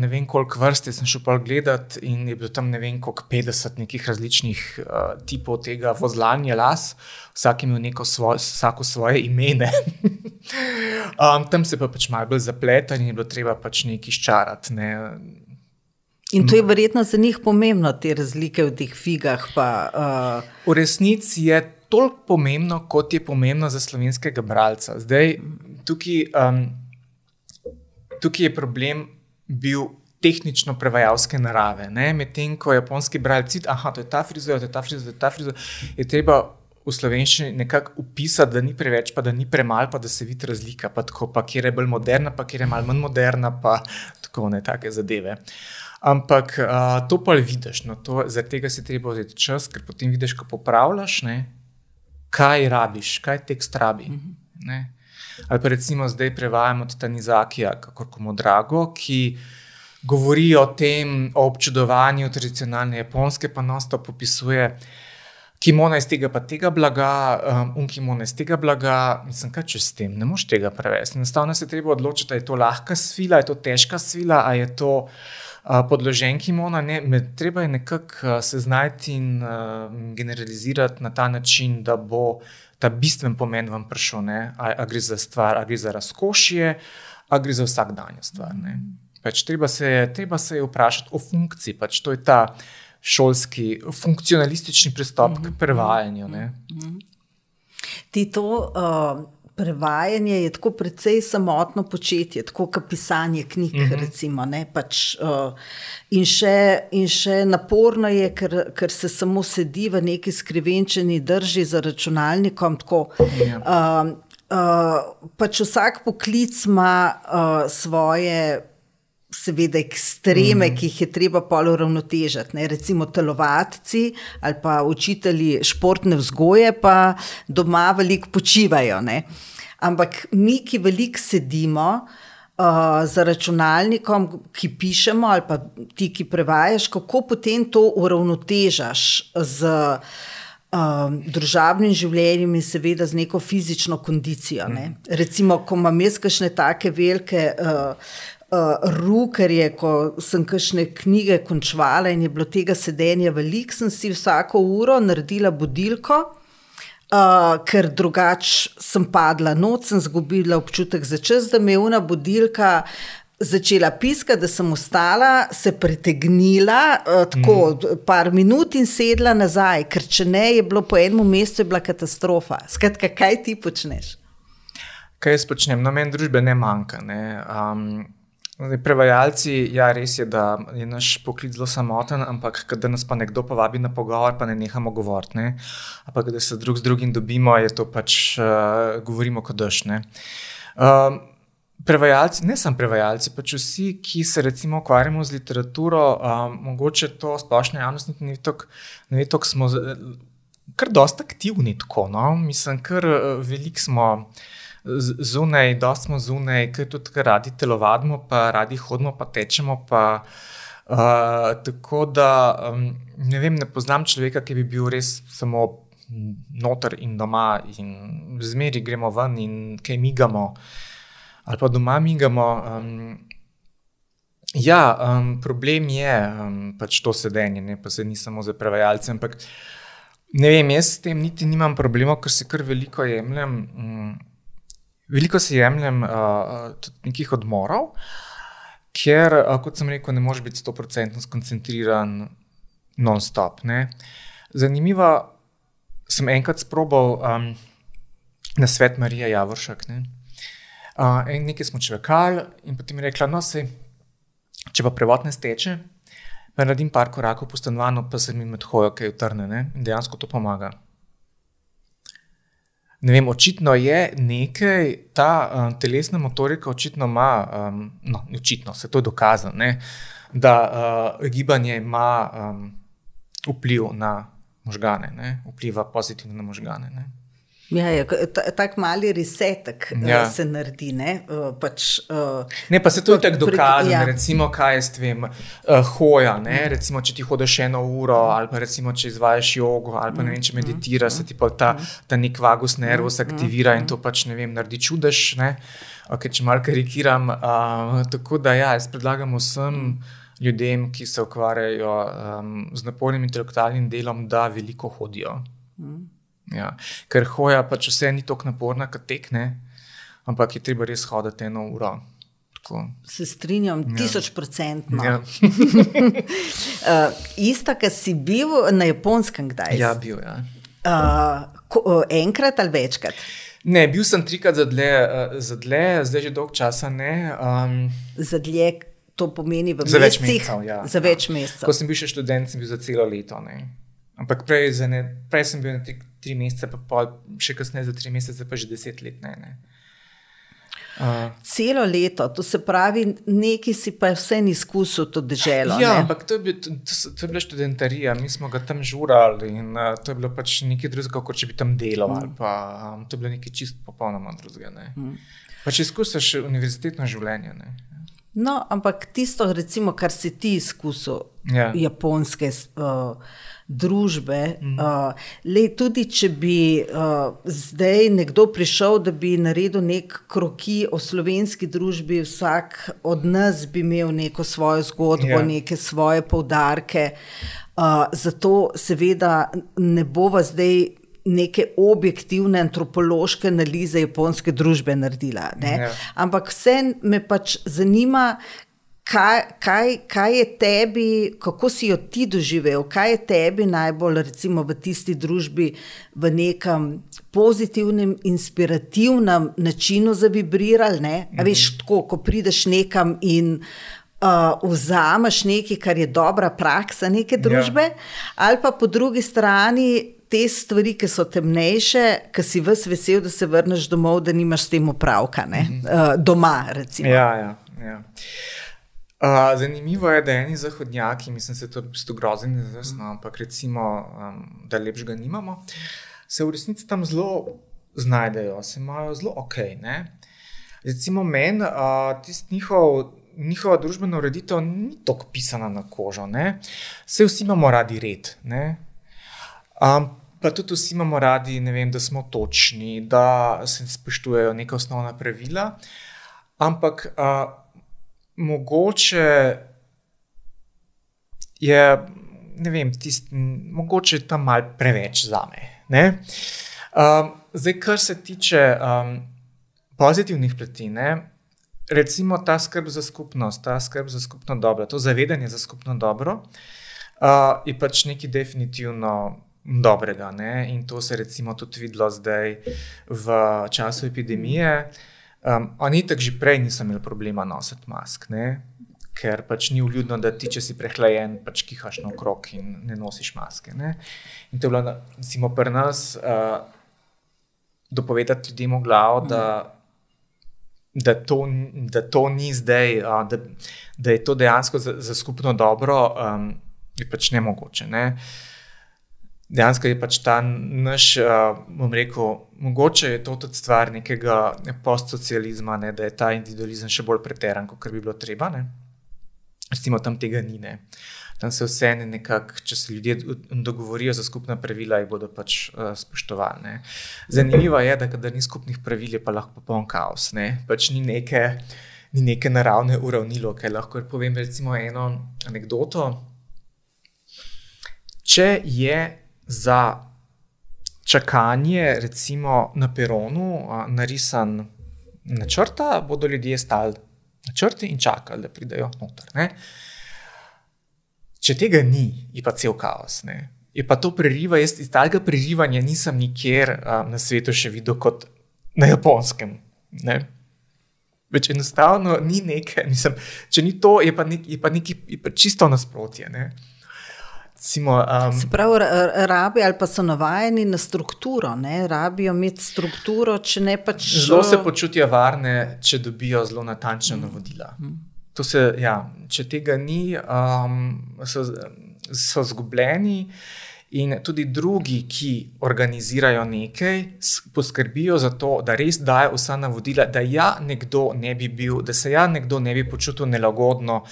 ne vem koliko vrst, sem šel pa gledat in je bilo tam ne vem koliko 50 nekih različnih uh, tipov tega vozlanja las, vsak imel neko svoj, vsako svoje ime. um, tam se pa pač malo bolj zapleta in je bilo treba pač nekaj ščarati. Ne. In to je verjetno za njih pomembno, te razlike v teh figah. Pa, uh... V resnici je toliko pomembno, kot je pomembno za slovenskega bralca. Zdaj, tukaj. Um, tukaj je problem bil tehnično prevajalske narave. Medtem ko japonski bralci, ah, to je ta frizura, to je ta frizura, to je ta frizura, je treba v slovenščini nekako upisati, da ni preveč, pa da ni premalo, pa da se vidi razlika, pa tako, pa kjer je bolj moderna, pa kjer je malo manj moderna, pa tako ne take zadeve. Ampak uh, to pa vidiš, no, to, zaradi tega si treba vzeti čas, ker potem vidiš, ko popravljaš, ne, kaj rabiš, kaj tekst rabi. Ne. Ali pa recimo zdaj prevajamo Tanizakija, kako komu drago, ki govori o tem, o občudovanju tradicionalne japonske, pa nas to popisuje kimono iz tega, pa tega blaga, um, un kimono iz tega blaga, mislim, kaj če s tem, ne moš tega prevesti. Enostavno se treba odločiti, ali je to lahka svila, ali je to težka svila, ali je to uh, podložen kimono. Ne, med, treba je nekako uh, se znajti in uh, generalizirati na ta način, da bo ta bistven pomen vam prišel. Ali gre za stvar, ali gre za razkošje, ali gre za vsakdanjo stvar. Pač treba, se, treba se je vprašati o funkciji. Pač to je ta šolski, funkcionalistični pristop mm -hmm. k mhm. prevajanju. Mm -hmm. Ti to uh, prevajanje je tako precej samotno početje, tako kot pisanje knjig. Mm -hmm. recimo, pač, uh, in, še, in še naporno je, ker, ker se samo sedi v neki skrivenčeni drži za računalnikom. Tako, ja. uh, uh, pač vsak poklic ima uh, svoje seveda ekstreme, mm. ki jih je treba polo uravnotežiti. Ne? Recimo telovadci ali pa učitelji športne vzgoje, pa doma veliko počivajo. Ne? Ampak mi, ki veliko sedimo uh, za računalnikom, ki pišemo, ali pa ti, ki prevajaš, kako potem to uravnotežaš z. Um, družabnim življenjem in seveda z neko fizično kondicijo. Ne? Mm. Recimo, ko imam jaz kakšne take velike uh, uh, rukerje, ko sem kakšne knjige končala in je bilo tega sedenja veliko, sem si vsako uro naredila budilko. Uh, ker drugače sem padla noč, sem izgubila občutek za čas, da me je ena budilka začela piskati, da sem ostala, se pritegnila, uh, tako mm. par minut in sedla nazaj, ker če ne, je bilo po enem mestu katastrofa. Skratka, kaj ti počneš? Kaj jaz počnem? No, meni družbe ne manjka. Ne? Um, Prevajalci, ja, res je, da je naš poklic zelo samoten, ampak da nas pa nekdo povabi na pogovor, pa ne nehamo govoriti. Ne? Ampak da se drug z drugim dobimo, je to pač uh, govorimo kot dašne. Um, prevajalci, ne samo prevajalci, pač vsi, ki se recimo ukvarjamo z literaturo, um, mogoče to splošno javnost ne ve, kako smo kar dosta aktivni. Tako, no? Mislim, kar uh, veliko smo zunaj, da smo zunaj, ker tudi radi telovadimo, pa radi hodimo, pa tečemo. Pa, uh, tako da um, ne vem, ne poznam človeka, ki bi bil res samo noter in doma, in zmeri gremo ven in kaj migamo, ali pa doma migamo. Um, Ja, um, problem je um, pač to sedenje, ne pa se ni samo za prevajalce. Ne vem, jaz s tem niti nimam problema, ker se kar veliko jemljem. Um, Veliko si jemljem uh, tudi nekih odmorov, ker, uh, kot sem rekel, ne moreš biti 100% skoncentriran non-stop. Zanimivo, sem enkrat sprobal um, na svet Marija Javoršek. Ne. Uh, nekaj smo čakali, in potem je rekla, no, se, če pa prevod ne steče, naredim par korakov po stanovanju, pa se mi med hojo kaj utrne. Ne. In dejansko to pomaga ne vem, očitno je nekaj, ta um, telesna motorika očitno ima, um, no, očitno se to dokazano, da uh, gibanje ima um, vpliv na možgane, ne? vpliva pozitivno na možgane. Ne? Ja, ja, tako mali resetek eh, ja. se naredi. Ne, uh, pač, uh, ne pa se to tako dokaže. Ja. Recimo, kaj jaz vem, uh, hoja. Ne, mm. recimo, če ti hodiš eno uro, ali pa recimo, če izvajaš jogo, ali pa ne vem, če mm. meditiraš, mm. se ti pa ta, mm. ta nek vagus nervus aktivira mm. in to pač ne vem, naredi čudež. Ne, okay, če malo karikiram. Uh, tako da ja, jaz predlagam vsem. Ljudem, ki se ukvarjajo um, z napornim intelektualnim delom, da veliko hodijo. Mm. Ja. Ker hoja pač vse ni tako naporna, kot tekne, ampak je treba res hoditi eno uro. Tako. Se strinjam, ja. tisoč procentno. Ja. uh, Isto, kar si bil na japonskem, kdaj? Ja, bil. Ja. Uh, ko, uh, enkrat ali večkrat? Ne, bil sem trikrat za dlje, uh, za dlje zdaj že dolgo časa ne. Um, za dlje, to pomeni v Za več mesecih. mesecev, ja. Za več mesecev. Ko sem bil še študent, sem bil za celo leto. Ne. Ampak prej, ne, prej sem bil na tri, tri mesece, pa pol, še kasneje za tri mesece, pa že deset let. Ne, ne. Uh, Celo leto, to se pravi, neki si pa vse izkusil to deželo. ja, ne? ampak to je, bil, to, to je bila študentarija, mi smo ga tam žurali in uh, to je bilo pač nekaj drugega, kot če bi tam delal. ali Pa, um, to je bilo nekaj čist popolnoma drugega. Ne. Mm. Pač izkusiš univerzitetno življenje. Ne. No, ampak tisto, recimo, kar si ti izkusil, Ja. japonske uh, družbe, mm. uh, le, tudi če bi uh, zdaj nekdo prišel, da bi naredil nek kroki o slovenski družbi, vsak od nas bi imel neko svojo zgodbo, Ja. yeah. neke svoje poudarke. Uh, zato, seveda, ne bova zdaj. Neke objektivne antropološke analize japonske družbe naredila. ne. Ja. Ampak vse me pač zanima, kaj, kaj, kaj je tebi, kako si jo ti doživel, kaj je tebi najbolj, recimo, v tisti družbi, v nekem pozitivnem, inspirativnem načinu zavibrirali. Ne? A veš, tako, ko prideš nekam in. Uh, vzameš nekaj, kar je dobra praksa neke družbe, ja. ali pa po drugi strani te stvari, ki so temnejše, ki si ves vesel, da se vrneš domov, da nimaš s tem opravka, -hmm. uh, doma. Recimo. Ja, ja, ja. Uh, zanimivo je, da eni zahodnjaki, mislim, da je to v bistvu grozno izrazno, ampak recimo, um, da lepšega nimamo, se v resnici tam zelo znajdejo, se imajo zelo ok. Ne? Recimo meni, uh, tisti njihov. Njihova družbena ureditev ni tako pisana na kožo, ne? vse vsi imamo radi red. Ne? Um, pa tudi vsi imamo radi, vem, da smo točni, da se spoštujejo neka osnovna pravila. Ampak uh, mogoče je, ne vem, tist, mogoče je tam mal preveč za me. Um, zdaj, kar se tiče um, pozitivnih plati, ne, recimo ta skrb za skupnost, ta skrb za skupno dobro, to zavedanje za skupno dobro uh, je pač nekaj definitivno. Dobrega, ne? in to se je recimo tudi videlo zdaj v času epidemije. Um, oni tako že prej niso imeli problema nositi mask, ne? ker pač ni vljudno, da ti, če si prehlajen, pač kihaš na okrog in ne nosiš maske. Ne? In to je bilo, recimo, pri nas uh, dopovedati ljudem v glavo, da, da, to, da to ni zdaj, uh, da, da je to dejansko za, za skupno dobro, um, je pač nemogoče. Ne? Dejansko je pač ta naš, uh, bom rekel, mogoče je to tudi stvar nekega postsocializma, ne, da je ta individualizem še bolj preteran, kot bi bilo treba. Ne. Recimo tam tega ni. Ne. Tam se vse nekako, če se ljudje dogovorijo za skupna pravila, jih bodo pač uh, spoštovali. Ne. Zanimivo je, da kadar ni skupnih pravil, je pa lahko popoln kaos. Ne. Pač ni neke, ni neke naravne uravnilovke. Lahko povem recimo eno anegdoto. Če je za čakanje, recimo na peronu, narisan načrt, bodo ljudje stali na črti in čakali, da pridejo noter. Ne? Če tega ni, je pa cel kaos. Ne? Je pa to preriva, jaz iz tega prerivanja nisem nikjer a, na svetu še videl kot na japonskem. Ne? Več enostavno ni nekaj, mislim, če ni to, je pa, nek, je pa neki je pa čisto nasprotje. Ne? Recimo, um, Se pravi, ra- rabi ali pa so navajeni na strukturo, ne? rabijo imeti strukturo, če ne pač. Zelo se počutijo varne, če dobijo zelo natančna navodila. To Se, ja, če tega ni, um, so, so zgubljeni. In tudi drugi, ki organizirajo nekaj, poskrbijo za to, da res dajo vsa navodila, da ja nekdo ne bi bil, da se ja nekdo ne bi počutil nelagodno,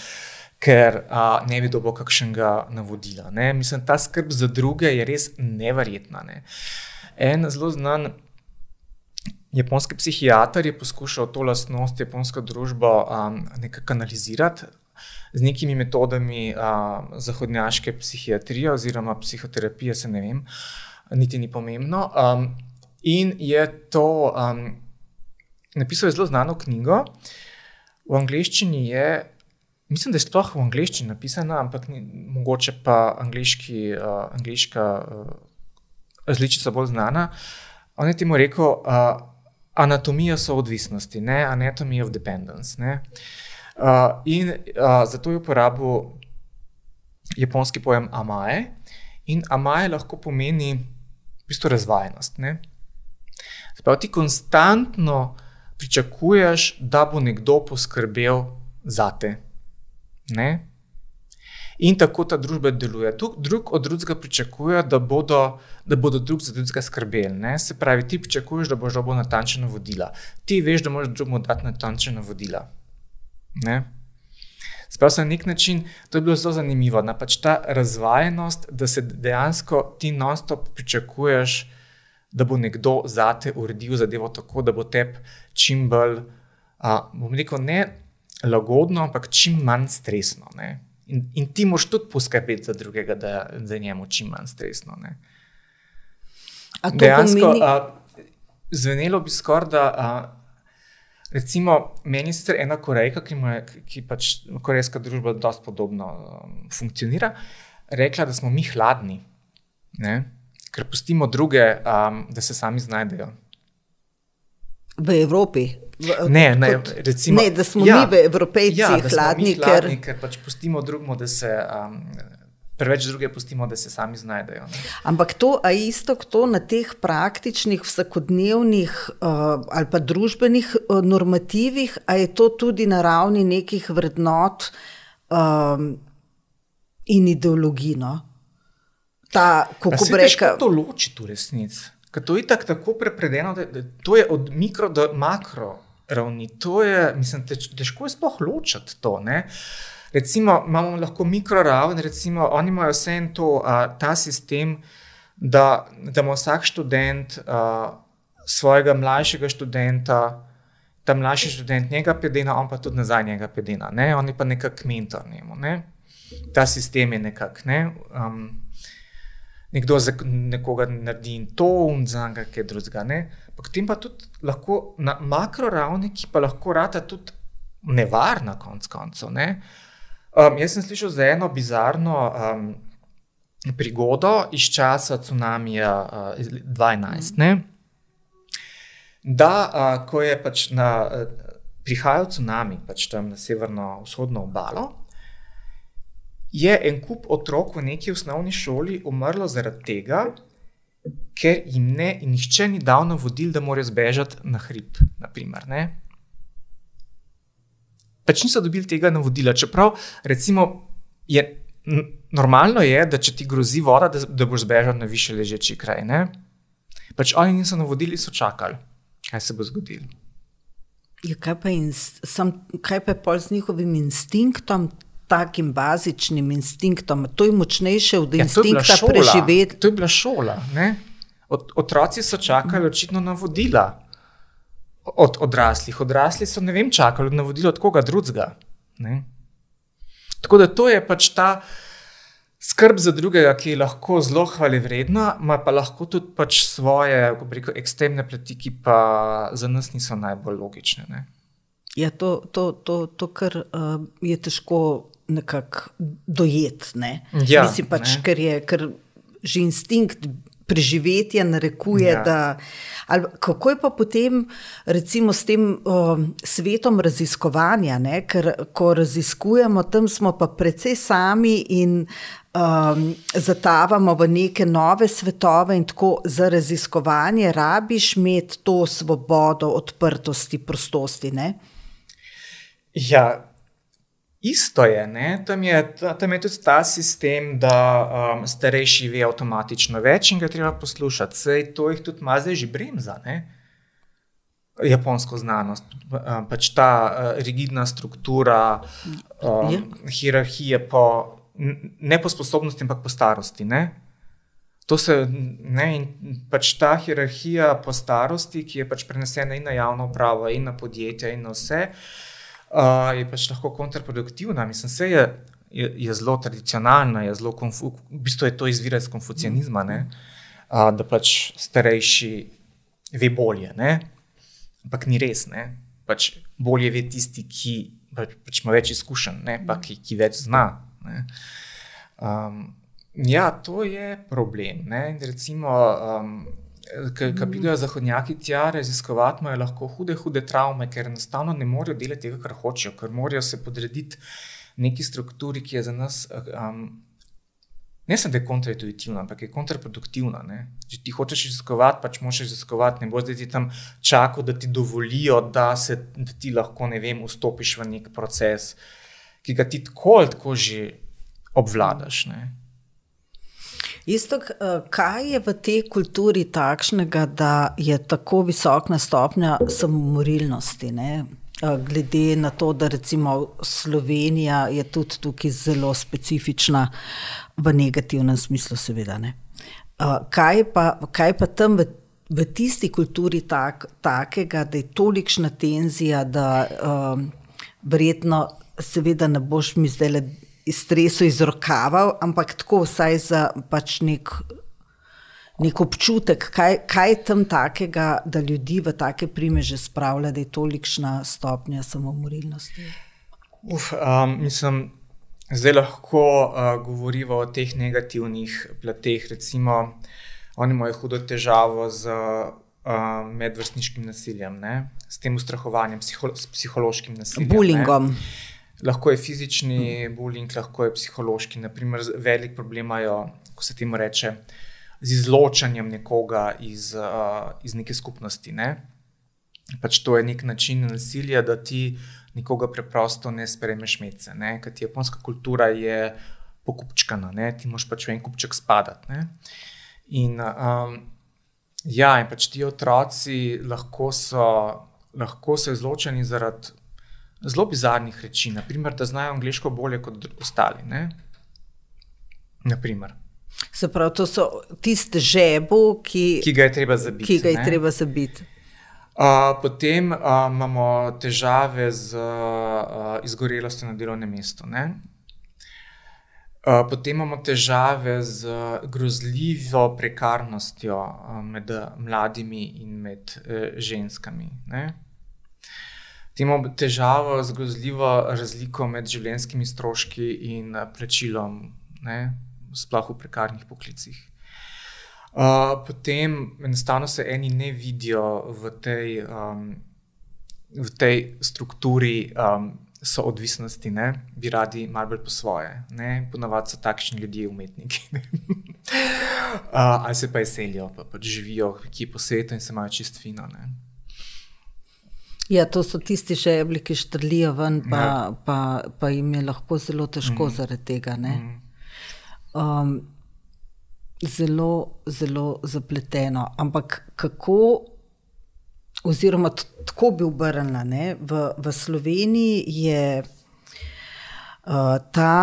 ker a, ne bi dobil kakšnega navodila. Ne? Mislim, ta skrb za druge je res neverjetna. Ne? En zelo znan japonski psihiater je poskušal to lastnost japonske družbe um, nekako analizirati z nekimi metodami um, zahodnjaške psihiatrije oziroma psihoterapije, se ne vem, niti ni pomembno. Um, in je to um, napisal je zelo znano knjigo, v angleščini je. Mislim, da je sploh v angleščini napisana, ampak ni, mogoče pa angliški, uh, angliška uh, različica bolj znana. On je temu rekel, uh, anatomija soodvisnosti, ne anatomy of dependence. Ne? Uh, in uh, zato je uporabil japonski pojem amaje. In amaje lahko pomeni v bistvu razvajenost. Sprav, ti konstantno pričakuješ, da bo nekdo poskrbel za te. Ne? In tako ta družba deluje. Tu drug od drugega pričakuje, da bodo, da bodo drug za drugega skrbeli. Ne? Se pravi, ti pričakuješ, da boš dobil natančna vodila. Ti veš, da moraš drugemu dati natančna vodila. Sprav se na nek način, to je bilo zelo zanimivo. Na pač ta razvajenost, da se dejansko ti non-stop pričakuješ, da bo nekdo zate uredil zadevo tako, da bo tebi čim bolj, a, bom rekel, ne lagodno, ampak čim manj stresno. Ne? In, in ti moš tudi poskrbeti za drugega, da, da je njemu čim manj stresno. Dejansko, pomeni... a, zvenelo bi skoraj, da a, recimo, meni je ena korejka, ki, je, ki pač korejska družba dosta podobno um, funkcionira, rekla, da smo mi hladni, ne? ker pustimo druge, um, da se sami znajdejo. V Evropi. V, ne, ne, kot, recimo, ne, da smo ja, mi, Evropejci, ja, hladni, hladni, ker, ker pač pustimo drugemu, da se. Um, Preveč druge pustimo, da se sami znajdejo. Ne? Ampak to, a isto to na teh praktičnih, vsakodnevnih uh, ali pa družbenih uh, normativih, a je to tudi na ravni nekih vrednot um, in ideologij. No? Ta, kako bi rekel, to ločiti v resnici? Ker to je tako, tako prepredeno, da, da to je od mikro do makro ravni. To je, mislim, tež, težko je sploh ločiti to. Ne? Recimo, imamo lahko mikroraven, recimo, oni imajo vse en to, a, ta sistem, da, da ima vsak študent a, svojega mlajšega študenta, ta mlajši študent njega pedena, on pa tudi nazaj njega pedena, ne? on je pa nekako mentor njemu. Ne? Ta sistem je nekako. Ne? Um, nekdo za nekoga naredi in to, in za nekaj drugega. Potem pa tudi lahko na makro ravni, ki pa lahko rata tudi nevarna, konc koncev. Ne? Um, jaz sem slišal za eno bizarno um, prigodo iz časa tsunamija uh, 2012. Mm. Da, uh, ko je pač na, uh, prihajal tsunami pač tam na severno-vzhodno obalo, je en kup otrok v neki osnovni šoli umrlo zaradi tega, ker jim ne, nihče ni dal navodil, da morajo zbežati na hrib. Naprimer, pač niso dobili tega navodila. Čeprav recimo, je normalno, je, da če ti grozi voda, da, da boš zbežal na više ležeči kraj. Ne? Pač oni niso navodili, so čakali, kaj se bo zgodilo. Ja, kaj, pa sam, kaj pa je pol z njihovim instinktom, takim bazičnim instinktom? To je močnejše od ja, instinkta preživeti. To je bila šola. Od, otroci so čakali očitno navodila od odraslih. Odrasli so, ne vem, čakali na vodilo od koga drugega. Tako da to je pač ta skrb za drugega, ki je lahko zelo hvale vredna, ima pa lahko tudi pač svoje, rekel, ekstremne plati, ki pa za nas niso najbolj logične. Ne? Ja, to, to, to, to kar uh, je težko nekako dojeti. Ne? Ja, Mislim pač, ker je ker že instinkt preživetje narekuje. Ja. Da, ali, kako je pa potem, recimo, s tem um, svetom raziskovanja? Ne? Ker ko raziskujemo, tam smo pa precej sami in um, zatavamo v neke nove svetove, in tako za raziskovanje rabiš imeti to svobodo, odprtosti, prostosti. Ne? Ja, Isto je, ne? tam je, tam je tudi ta sistem, da um, starejši ve avtomatično več in ga treba poslušati. Sej to jih tudi ima zdaj že bremza, ne? japonsko znanost. Um, pač ta uh, rigidna struktura, um, ja. hierarhije, po, ne po sposobnosti, ampak po starosti. Ne? To se, ne, in pač ta hierarhija po starosti, ki je pač prenesena in na javno upravo, in na podjetja, in na vse. Uh, uh, je pač lahko kontraproduktivna. Mislim, da je, je, je zelo tradicionalna, je zelo konfu, v bistvu je to izvira iz konfucianizma, uh, da pač starejši ve bolje. Ne? Ampak ni res. Ne? Pač bolje ve tisti, ki pač, pač ima več izkušenj, ne? pa ki, ki več zna. Um, ja, to je problem. Recimo, um, Mm. pridejo zahodnjaki tja raziskovati, imajo lahko hude, hude travme, ker enostavno ne morejo delati tega, kar hočejo, ker morajo se podrediti neki strukturi, ki je za nas. Um, Ne samo, da je kontraintuitivna, ampak je kontraproduktivna. Ne? Če ti hočeš raziskovati, pač moš raziskovati, ne bo zdaj tam čakal, da ti dovolijo, da, se, da ti lahko, ne vem, vstopiš v nek proces, ki ga ti tako ali tako že obvladaš. Ne? Isto, eh, kaj je v tej kulturi takšnega, da je tako visoka stopnja samomorilnosti? Ne? Eh, glede na to, da recimo Slovenija je tudi tukaj zelo specifična v negativnem smislu, seveda. Ne? Eh, kaj pa, kaj pa tam v, v tisti kulturi tak, takega, da je tolikšna tenzija, da um, verjetno, seveda, ne boš mi zdaj le stresu izrokaval, ampak tako vsaj za pač nek, nek občutek, kaj, kaj je tam takega, da ljudi v take primeže spravlja, da je tolikšna stopnja samomorilnosti. Uf, um, mislim, zdaj lahko uh, govorimo o teh negativnih plateh. Recimo, oni imajo hudo težavo z uh, medvrstniškim nasiljem, ne? s tem ustrahovanjem, psiho s psihološkim nasiljem. Bullyingom. Ne? Lahko je fizični bullying, lahko je psihološki. Naprimer, velik problem imajo, ko se temu reče, z izločanjem nekoga iz, uh, iz neke skupnosti. Ne? Pač to je nek način nasilja, da ti nekoga preprosto ne sprejmeš mece. Ker ti japonska kultura je pokupčkana, ne? ti moš pač v en kupček spadati. Ne? In, um, ja, in pač ti otroci lahko so, lahko so izločeni zaradi zelo bizarnih reči, naprimer, da znajo angliško bolje kot ostali. Se pravi, to so tiste žebu, ki, ki ga je treba zabiti. Ki ga je treba zabiti. Uh, potem uh, imamo težave z uh, izgorelostjo na delovnem mestu. Uh, potem imamo težave z grozljivo prekarnostjo uh, med mladimi in med uh, ženskami. Ne? Imamo težavo z grozljivo razliko med življenjskimi stroški in eh, plačilom, sploh v prekarnih poklicih. Uh, potem enostavno se eni ne vidijo v tej, um, v tej strukturi um, soodvisnosti, ne? bi radi malo bolj po svoje. Ponavadi so takšni ljudje, umetniki. uh, ali se pa izselijo, pa, pa živijo kje po svetu in se imajo čist fino. Ne? Ja, to so tisti žeblji, ki štrlijo ven, pa, ja. pa, pa jim je lahko zelo težko mm. zaradi tega. Mm. Um, zelo, zelo zapleteno. Ampak kako, oziroma tako bi obrnila, v, v Sloveniji je uh, ta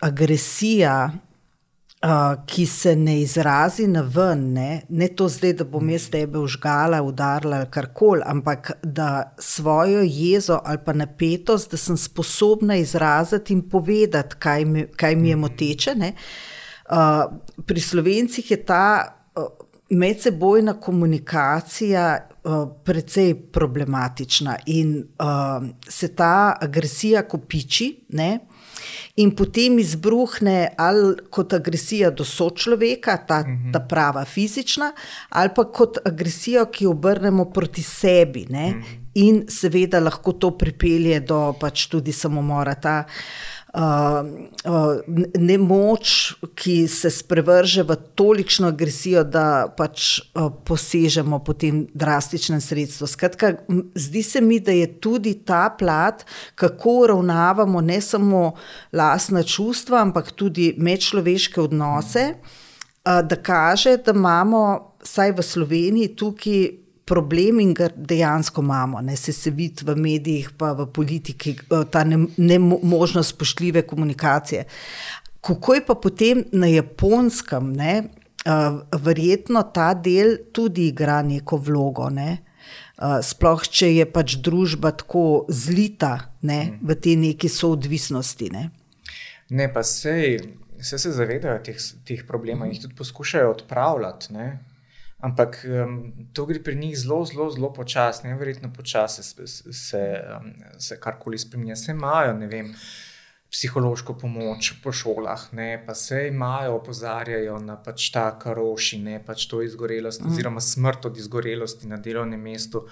agresija ki se ne izrazi na ven, ne, ne to zdaj, da bom jaz tebe užgala, udarila ali karkoli, ampak da svojo jezo ali pa napetost, da sem sposobna izraziti in povedati, kaj mi, kaj mi je mhm. moteče. Uh, pri slovencih je ta uh, medsebojna komunikacija uh, precej problematična in uh, se ta agresija kopiči. Ne? In potem izbruhne ali kot agresija do sočloveka, ta, mhm. ta prava fizična, ali pa kot agresijo, ki jo obrnemo proti sebi. Ne? Mhm. In seveda lahko to pripelje do pač tudi samomora. Ta, uh, uh, uh, nemoč, ki se sprevrže v tolikšno agresijo, da pač uh, posežemo po tem drastičnem sredstvu. Skratka, zdi se mi, da je tudi ta plat, kako ravnavamo ne samo lastna čustva, ampak tudi medčloveške odnose, uh, da kaže, da imamo, vsaj v Sloveniji, tukaj problem in ga dejansko imamo. Ne se, se vidi v medijih, pa v politiki, eh, ta nemožnost ne spoštljive komunikacije. Kako je pa potem na japonskem, ne, uh, verjetno ta del tudi igra neko vlogo. Ne. Uh, sploh, če je pač družba tako zlita ne, mm. v te neki soodvisnosti. Ne, ne pa sej, vse se zavedajo teh, teh problemov in jih tudi poskušajo odpravljati. Ne. Ampak um, to gre pri njih zelo, zelo, zelo počasno, verjetno počasi se, se, um, se karkoli spremenja. Se imajo, ne vem, psihološko pomoč po šolah, ne, pa se imajo, opozarjajo na pač ta karoši, ne pač to izgorelost, mm. oziroma smrt od izgorelosti na delovnem mestu.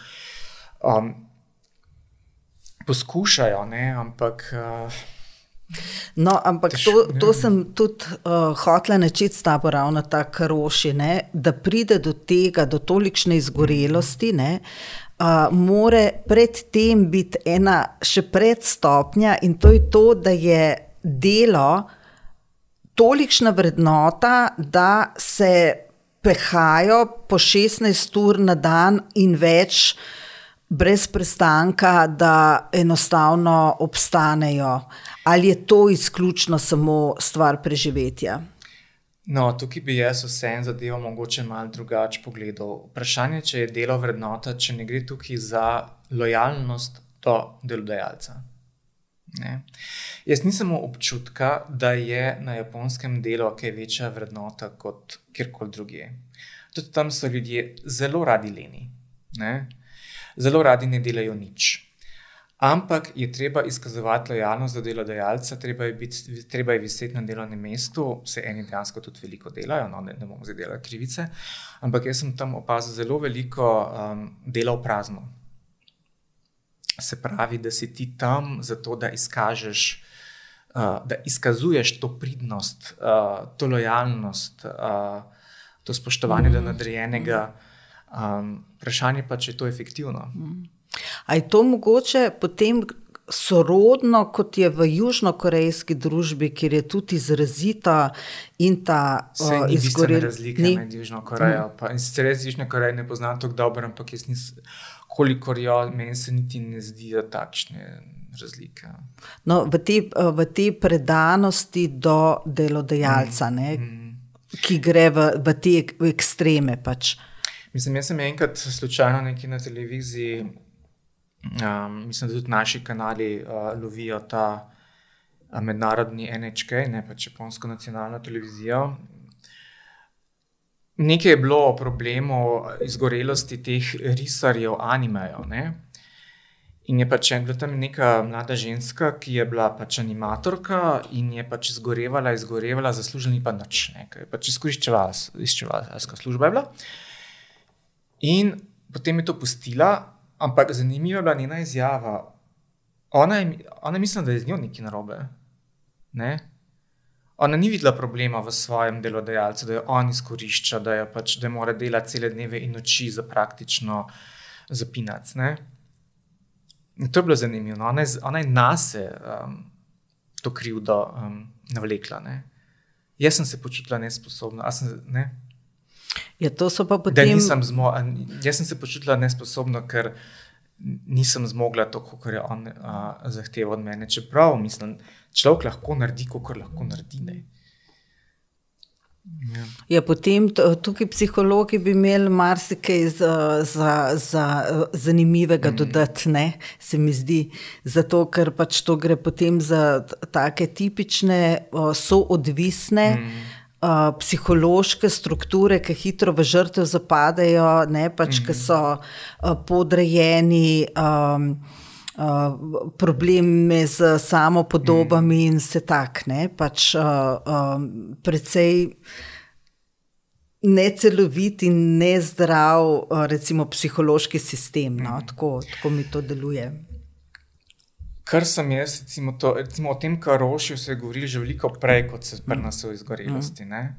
Um, poskušajo, ne, ampak. Uh, No, ampak to, to sem tudi uh, hotela načeti s tabo, ravno tako karoši, ne, da pride do tega, do tolikšne izgorelosti, ne, uh, more predtem biti ena še predstopnja in to je to, da je delo tolikšna vrednota, da se pehajo po 16 ur na dan in več brez prestanka, da enostavno obstanejo, ali je to izključno samo stvar preživetja? No, tukaj bi jaz vse zadevo mogoče malo drugače pogledal. Vprašanje je, če je delo vrednota, če ne gre tukaj za lojalnost do delodajalca. Ne. Jaz nisem občutka, da je na japonskem delu kaj večja vrednota kot kjerkoli drugje. Tudi tam so ljudje zelo radi leni. Ne zelo radi ne delajo nič. Ampak je treba izkazovati lojalnost do delodajalca, treba je, biti, treba je viseti na delovnem mestu, se eni dejansko tudi veliko delajo, no, ne, ne bomo zdaj delali krivice. Ampak jaz sem tam opazil zelo veliko um, dela v prazno. Se pravi, da si ti tam zato, da izkažeš, uh, da izkazuješ to pridnost, uh, to lojalnost, uh, to spoštovanje mm. do nadrejenega. Mm. Um, vprašanje pa, če je to efektivno. Ali je to mogoče potem sorodno, kot je v južnokorejski družbi, kjer je tudi izrazita in ta izgorela razlika ni. med Južno Korejo. Mm. In sicer res Južne Koreje ne poznam tako dobro, ampak jaz nisem, kolikor jo, meni se niti ne zdijo takšne. No, v, te, v te predanosti do delodajalca, mm, mm. ki gre v, v te ekstreme. Pač. Mislim, jaz sem enkrat slučajno nekaj na televiziji, um, mislim, da tudi naši kanali uh, lovijo ta uh, mednarodni NHK, ne pa Japonsko nacionalno televizijo. Nekaj je bilo o problemu izgorelosti teh risarjev animejev. In je pač bila tam neka mlada ženska, ki je bila pač animatorka in je pač izgorevala, izgorevala, zaslužila pa nič, nekaj pač izkoriščevala, izkoriščevala, služba je bila. In potem je to pustila, ampak zanimiva je bila njena izjava. Ona je, ona mislim, da je z njo nekaj narobe. Ne? Ona ni videla problema v svojem delodajalcu, da jo on izkorišča, da, pač, da mora delati cele dneve in noči za praktično zapinac. Ne? In to je bilo zanimivo. Ona je, ona je nas um, to krivdo um, navlekla. Ne? Jaz sem se počutila nesposobna. Sem, ne? Ja, to so pa potem. Nisem zmo, jaz sem se počutila nesposobna, ker nisem zmogla to, kar je on zahteval od mene. Čeprav mislim, človek lahko naredi, kar lahko naredi. Ne. Ja. Ja, potem tukaj psihologi bi imeli marsikaj za, za, za zanimivega mm. dodati, ne, se mi zdi. Zato, ker pač to gre potem za take tipične, soodvisne. Mm psihološke strukture, ki hitro v žrtev zapadajo, ne pač, mm -hmm. ki so uh, podrejeni. Um, Uh, probleme z samo podobami mm. in se tako, pač uh, um, precej necelovit in nezdrav, uh, recimo, psihološki sistem. No? Mm. Tako, tako mi to deluje. Kar sem jaz, recimo, to, recimo o tem, kar rošijo, se je govorilo že veliko prej, kot se v izgorelosti. Mm.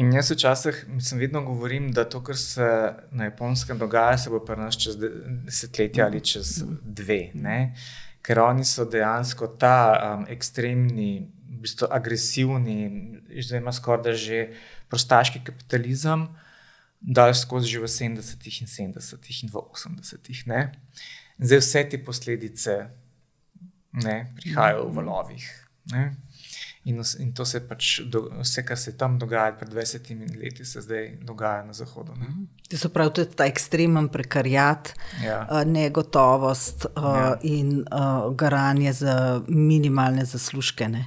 In jaz včasih mislim, vedno govorim, da to, kar se na japonskem dogaja, se bo nas čez desetletje ali čez dve. Ne? Ker oni so dejansko ta um, ekstremni, v bistvu agresivni, že ima skoraj že prostaški kapitalizem, da je skozi že v 70-ih in 70-ih in v 80-ih. Zdaj vse te posledice ne, prihajajo v valovih. In, in to se pač, do, vse, kar se tam dogaja pred 20 leti, se zdaj dogaja na Zahodu. Ne. To so prav tudi ta ekstremen prekarjat, ja. negotovost ja. in uh, garanje za minimalne zaslužke. Ne.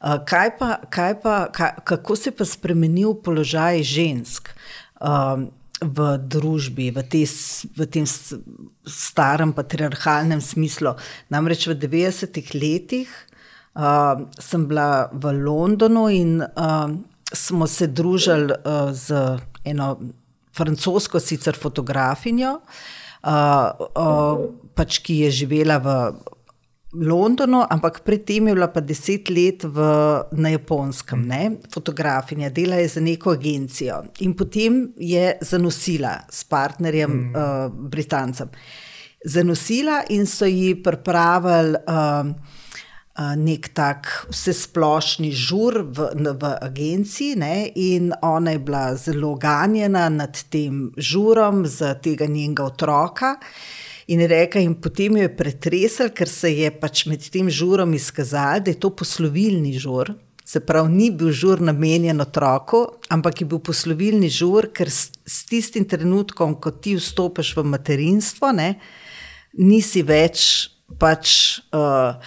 Kaj pa, kaj pa, kaj, kako se je pa spremenil položaj žensk? Um, v družbi, v, te, v tem starem patriarhalnem smislu. Namreč v 90-ih letih uh, sem bila v Londonu in uh, smo se družili uh, z eno francosko, sicer fotografinjo, uh, uh, pač, ki je živela v. Londonu, ampak predtem je bila pa deset let v, na Japonskem, ne? fotografinja, dela je za neko agencijo in potem je zanosila s partnerjem mm. uh, Britancem. Zanosila in so ji pripravili uh, uh, nek tak vsesplošni žur v, v agenciji, ne? in ona je bila zelo ganjena nad tem žurom za tega njenega otroka. In reka, in potem jo je pretresel, ker se je pač med tem žurom izkazalo, da je to poslovilni žur. Se pravi, ni bil žur namenjen otroku, ampak je bil poslovilni žur, ker s, s tistim trenutkom, ko ti vstopiš v materinstvo, ne, nisi več pač. Uh,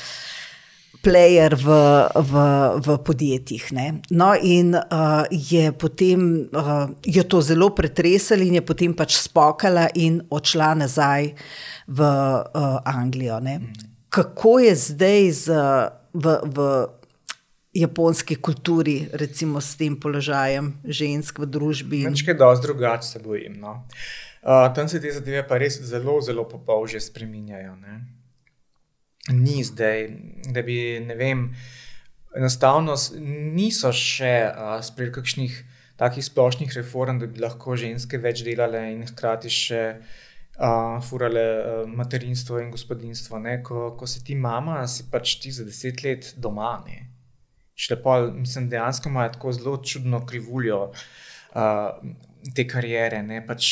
Player v, v, v podjetjih. Ne? No, in uh, je potem uh, jo to zelo pretresalo, in je potem pač spokala in odšla nazaj v uh, Anglijo. Ne? Kako je zdaj z, v, v japonski kulturi, recimo s tem položajem žensk v družbi? Nekaj dosti drugače se bojim. No? Uh, tam se te zadeve pa res zelo, zelo popolže spreminjajo. Ne? Ni zdaj, da bi, ne vem, enostavno niso še uh, sprejeli kakšnih takih splošnih reform, da bi lahko ženske več delale in hkrati še uh, furale uh, materinstvo in gospodinstvo. Ko, ko si ti mama, si pač ti za deset let doma. Šlepol, mislim, dejansko ima tako zelo čudno krivuljo uh, te karijere. Pač,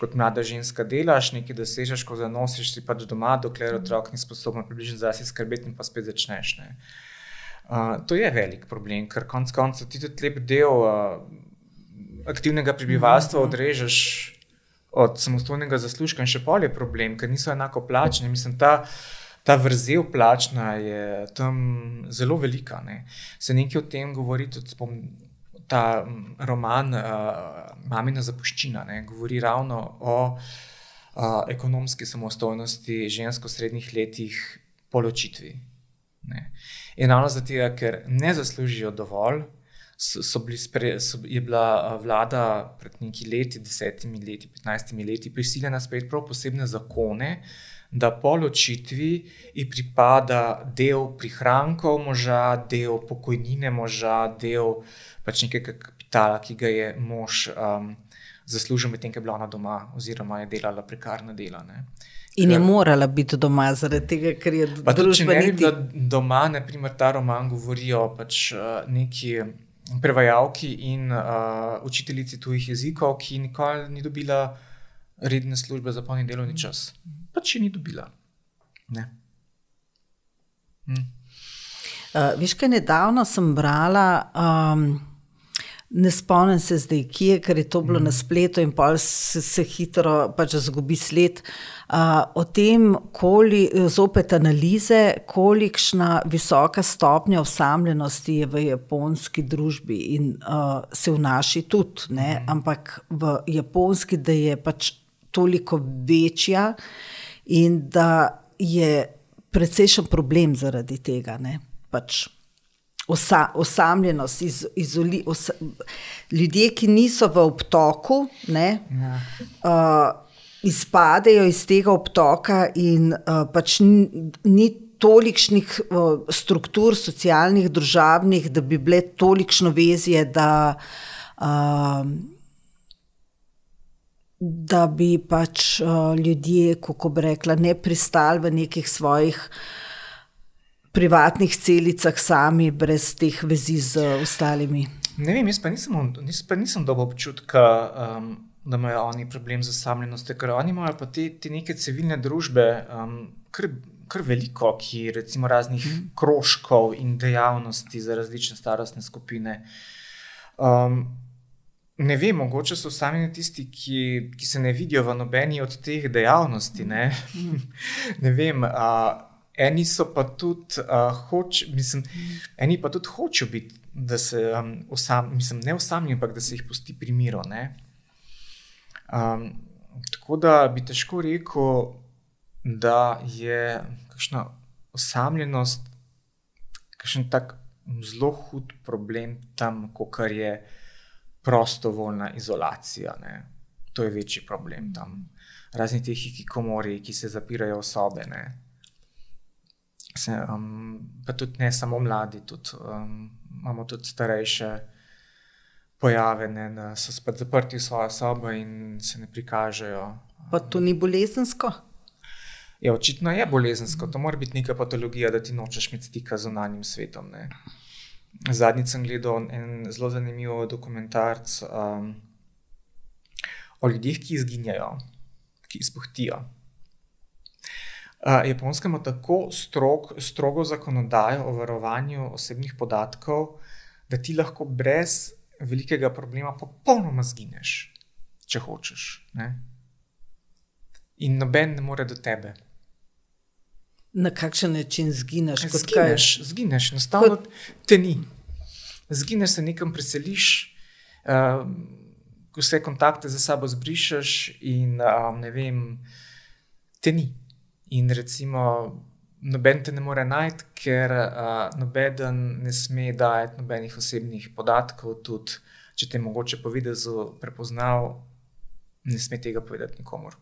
kot mlada ženska delaš, nekaj dosežeš, ko zanosiš si pač doma, dokler otrok ni sposoben približno zase skrbeti in pa spet začneš. Uh, to je velik problem, ker konec koncev ti tudi lep del uh, aktivnega prebivalstva mhm. odrežeš od samostojnega zaslužka in še pol je problem, ker niso enako plačeni. Mislim, ta, ta vrzel plačna je tam zelo velika. Ne. Se nekaj o tem govori tudi spom, ta roman uh, Mamina zapuščina, ne, govori ravno o uh, ekonomski samostojnosti žensk v srednjih letih po ločitvi. Ne. In ravno zato, ker ne zaslužijo dovolj, so, so spre, so, je bila vlada pred nekaj leti, desetimi leti, petnajstimi leti, prisiljena sprejeti prav posebne zakone, da po ločitvi ji pripada del prihrankov moža, del pokojnine moža, del pač nekega kapitala, ki ga je mož um, zaslužil, medtem ko je bila ona doma, oziroma je delala prekarna dela. Ne. In je morala biti doma, zaradi tega, ker je družba. Če ne bi doma, naprimer, ta roman govori o pač, uh, neki prevajalki in uh, učiteljici tujih jezikov, ki nikoli ni dobila redne službe za polni delovni čas. Pa če ni dobila. Ne. Hm. Uh, Veš, kaj nedavno sem brala. Um, Ne spomnim se zdaj, kje je, ker je to bilo mm. na spletu in pa se, se hitro pač zgubi sled. Uh, o tem, koli, zopet analize, kolikšna visoka stopnja osamljenosti je v japonski družbi in uh, se v naši tudi, ne? Mm. ampak v japonski, da je pač toliko večja in da je precejšen problem zaradi tega. Pač osa, osamljenost, iz, izoli, osa, ljudje, ki niso v obtoku, ne, ja. uh, izpadejo iz tega obtoka, in uh, pač ni, ni tolikšnih uh, struktur, socialnih, družabnih, da bi bile tolikšno vezje, da. Uh, Da bi pač uh, ljudje, kako bi rekla, ne pristali v nekih svojih uh, privatnih celicah sami, brez teh vezi z ostalimi. Ne vem, jaz pa nisem, nis, pa nisem dobil občutka, um, da imajo oni problem z osamljenostjo, ker oni imajo pa te, te neke civilne družbe, um, kar, kar veliko, ki recimo raznih mm. krožkov in dejavnosti za različne starostne skupine. Um, Ne vem, mogoče so sami tisti, ki, ki se ne vidijo v nobeni od teh dejavnosti. Ne, ne vem, a, eni so pa tudi, uh, hoč, mislim, eni pa tudi hočejo biti, da se um, osam, mislim, ne osamljajo, ampak da se jih pusti pri miru. Um, tako da bi težko rekel, da je kakšna osamljenost, kakšen tak zelo hud problem tam, kot je prostovoljna izolacija. Ne. To je večji problem tam. Razni ti hikikomori, ki se zapirajo v sobe. Ne. Se, um, pa tudi ne samo mladi, tudi, um, imamo tudi starejše pojave, ne, da so spet zaprti v svojo sobo in se ne prikažejo. Pa to ni bolezensko? Ja, očitno je bolezensko, to mora biti neka patologija, da ti nočeš imeti stika z zunanjim svetom. Zadnjič sem gledal en zelo zanimiv dokumentarc um, o ljudeh, ki izginjajo, ki izpuhtijo. Uh, Japonska ima tako strog, strogo zakonodajo o varovanju osebnih podatkov, da ti lahko brez velikega problema popolnoma zgineš, če hočeš. Ne? In noben ne more do tebe. Na kakšen način zgineš? Zgineš, zgineš, enostavno kot... te ni. Zgineš se nekam, preseliš, uh, vse kontakte za sabo zbrišeš, in uh, ne vem, te ni. In recimo, noben te ne more najti, ker uh, noben ne sme dajati nobenih osebnih podatkov, tudi če te mogoče po videzu prepoznal, ne sme tega povedati nikomor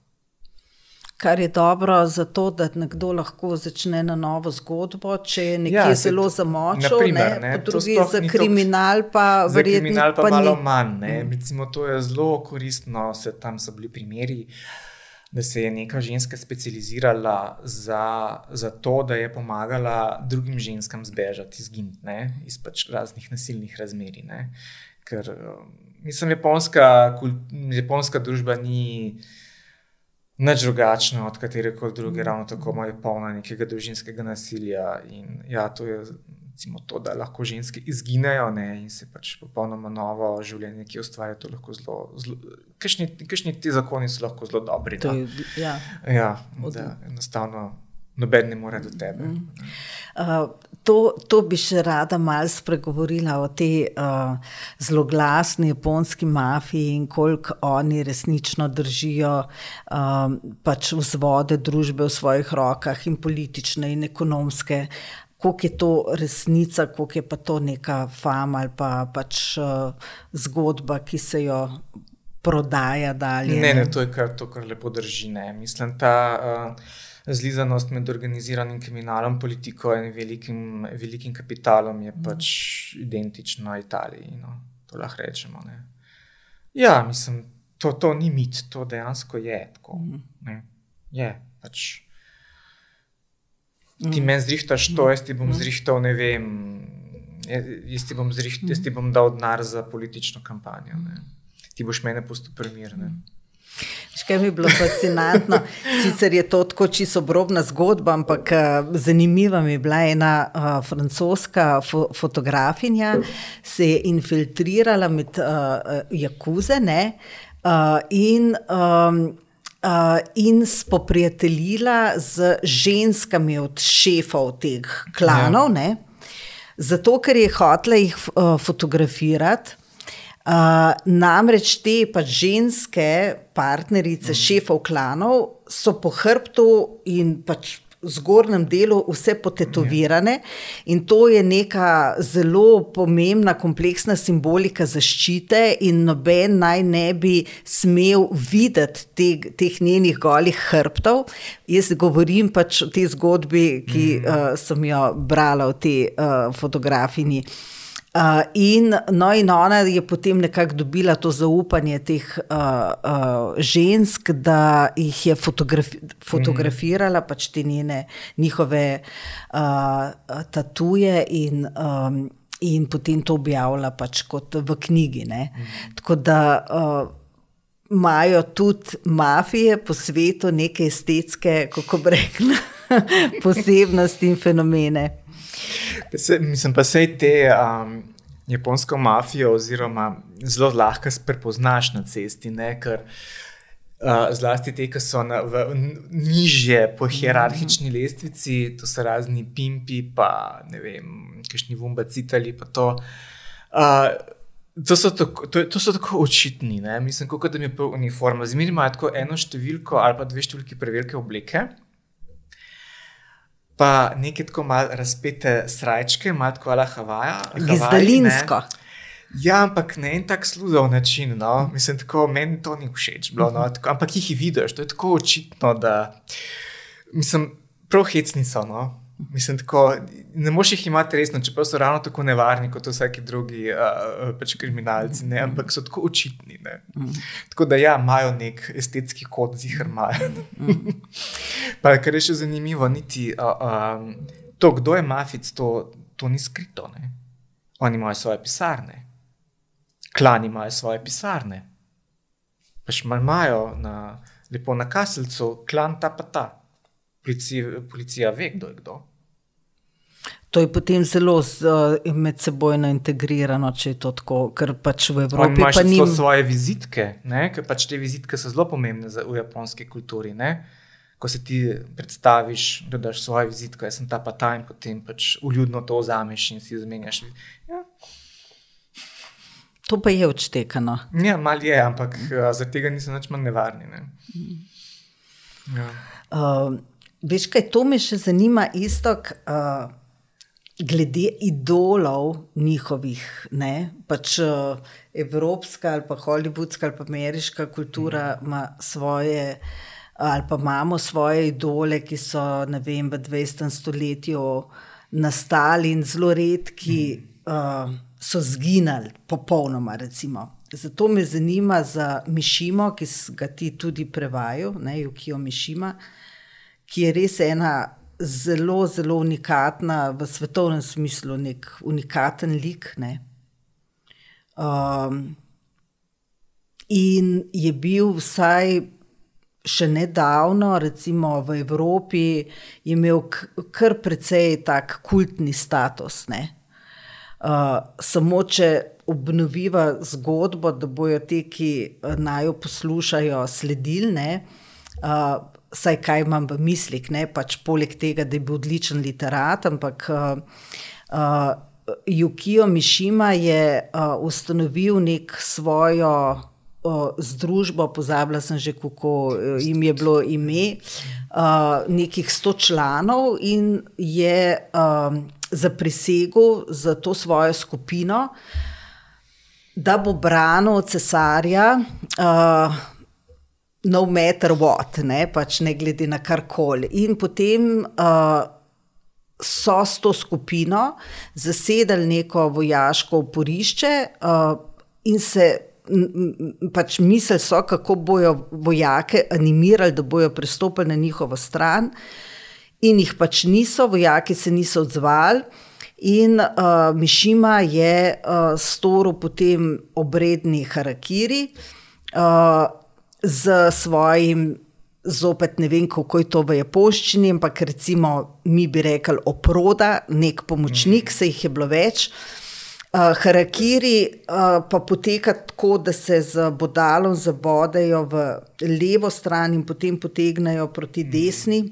kar je dobro za to, da nekdo lahko začne na novo zgodbo, če je nekje ja, zelo zamočen, ne, ne, po drugi za kriminal pa verjetno. Kriminal pa, pa malo ni... manj, ne. Mm. Recimo, to je zelo koristno, se tam so bili primeri. Da se je neka ženska specializirala za, za to, da je pomagala drugim ženskam zbežati iz Gint, iz pač raznih nasilnih razmer. Ker, mislim, japonska, japonska družba ni nič drugačno od katere koli druge, ravno tako ima polno nekega družinskega nasilja. In ja, to je recimo, to, da lahko ženske izginejo ne, in se pač popolnoma novo življenje, ki ustvarja to lahko zelo. Kakšni ti zakoni so lahko zelo dobri? To je, ja, ja da, enostavno noben ne more do tebe. Mm. Uh, to, to bi še rada malo spregovorila o tej uh, zloglasni japonski mafiji in koliko oni resnično držijo um, pač vzvode družbe v svojih rokah, in politične, in ekonomske. Kako je to resnica, kako je pa to neka fama ali pa pač uh, zgodba, ki se jo prodaja dalje. Ne, ne, to je kar, to, kar lepo drži. Ne. Mislim, ta. Uh, zlizanost med organiziranim kriminalom, politiko in velikim, velikim kapitalom je pač identična Italiji. No. To lahko rečemo. Ne. Ja, mislim, to, to ni mit, to dejansko je tako. Ne. Je pač. Ti meni zrihtaš to, jaz ti bom zrihtal, ne vem. Jaz ti bom, zriht, jaz ti bom dal denar za politično kampanjo. Ne. Ti boš mene pustil primirne. Mm. Kaj mi je bilo fascinantno, sicer je to tako čisto obrobna zgodba, ampak uh, zanimiva mi je bila ena uh, francoska fo fotografinja, se je infiltrirala med uh, Jakuze ne, uh, in, um, uh, in spoprijateljila z ženskami od šefov teh klanov, ja. zato ker je hotela jih uh, fotografirati. Uh, namreč te pač ženske partnerice, mm. šefov klanov, so po hrbtu in pač v zgornjem delu vse potetovirane, yeah. in to je neka zelo pomembna, kompleksna simbolika zaščite, in noben naj ne bi smel videti te, teh njenih golih hrbtov. Jaz govorim pač o tej zgodbi, ki mm. uh, sem jo brala v tej uh, fotografiji. Uh, in, no, in ona je potem nekako dobila to zaupanje teh uh, uh, žensk, da jih je fotografi fotografirala, mm. pač te njene, njihove uh, tatuje in, um, in potem to objavila pač kot v knjigi. Mm. Tako da uh, imajo tudi mafije po svetu neke estetske, kako bi rekla, posebnosti in fenomene. Se, mislim pa se te um, japonsko mafijo, oziroma zelo lahko prepoznaš na cesti, ne, ker uh, zlasti te, ki so na, v, nižje po hierarhični mhm. lestvici, to so razni pimpi, pa ne vem, kakšni vumbacitali. Uh, To so tako, to, to so tako očitni. Ne? Mislim, kot da mi je uniforma. Zmeraj imajo tako eno številko ali pa dve številki prevelike obleke. Pa nekaj tako malo razpete srajčke, malo tako ala Havaja. Gizdalinsko. Ja, ampak ne en tak služen način. No? Mislim, tako meni to ni všeč. Bilo, no? tako, ampak jih vidiš, to je tako očitno, da mislim, prav hecni so. No? Mislim, tako, ne moš jih imeti resno, čeprav so ravno tako nevarni kot vsaki drugi uh, pač kriminalci, ne? ampak so tako očitni. Mm. Tako da ja, imajo nek estetski kod, zihar imajo. Mm. pa kar je še zanimivo, niti uh, um, to, kdo je mafic, to, to ni skrito. Ne? Oni imajo svoje pisarne, klani imajo svoje pisarne. Pač imajo na, lepo na kaselcu, klan ta pa ta policija, policija ve, kdo je kdo. To je potem zelo uh, medsebojno integrirano, če je to tako, ker pač v Evropi imaš ni. Imajo svoje vizitke, ne? ker pač te vizitke so zelo pomembne za, v japonski kulturi. Ne? Ko se ti predstaviš, da daš svojo vizitko, jaz sem ta pa ta in potem pač uljudno to vzameš in si zamenjaš. Ja. To pa je odštekano. Ja, mal je, ampak uh, zaradi tega niso več manj nevarni. Ne? Ja. Uh, Veš, kaj to me še zanima, isto, uh, glede idolov njihovih, ne? pač uh, evropska ali pa holivudska ali pa ameriška kultura mhm. ima svoje, ali pa imamo svoje idole, ki so vem, v 20. stoletju nastali in zelo redki uh, so zginali, popolnoma. Recimo. Zato me zanima za Mišimo, ki ga ti tudi prevajajo, Jukijo Mišima. Uh, ki je res ena zelo, zelo unikatna v svetovnem smislu, nek unikaten lik. Ne? Um, in je bil vsaj še nedavno, recimo v Evropi, imel kar precej tak kultni status. Uh, samo če obnoviva zgodbo, da bojo ti, ki naj jo poslušajo, sledilne. Uh, vsaj kaj imam v mislih, ne pač poleg tega, da je bil odličen literat, ampak uh, uh, Jukijo Mišima je uh, ustanovil nek svojo uh, združbo, pozabila sem že, kako uh, jim je bilo ime, uh, nekih sto članov in je uh, zaprisegel za to svojo skupino, da bo branil cesarja. Uh, no matter what, ne, pač ne glede na karkoli. In potem uh, so s to skupino zasedali neko vojaško oporišče uh, in se. Pač misli so, kako bodo vojake animirali, da bodo pristopili na njihovo stran, in jih pač niso, vojaki se niso odzvali. In uh, Mišima je uh, storil potem obredni harakiri, uh, z svojim, zopet ne vem, kako je to v japonščini, ampak recimo mi bi rekli oproda, nek pomočnik, se jih je bilo več. Uh, harakiri uh, pa poteka tako, da se z bodalom zabodajo v levo stran in potem potegnajo proti desni.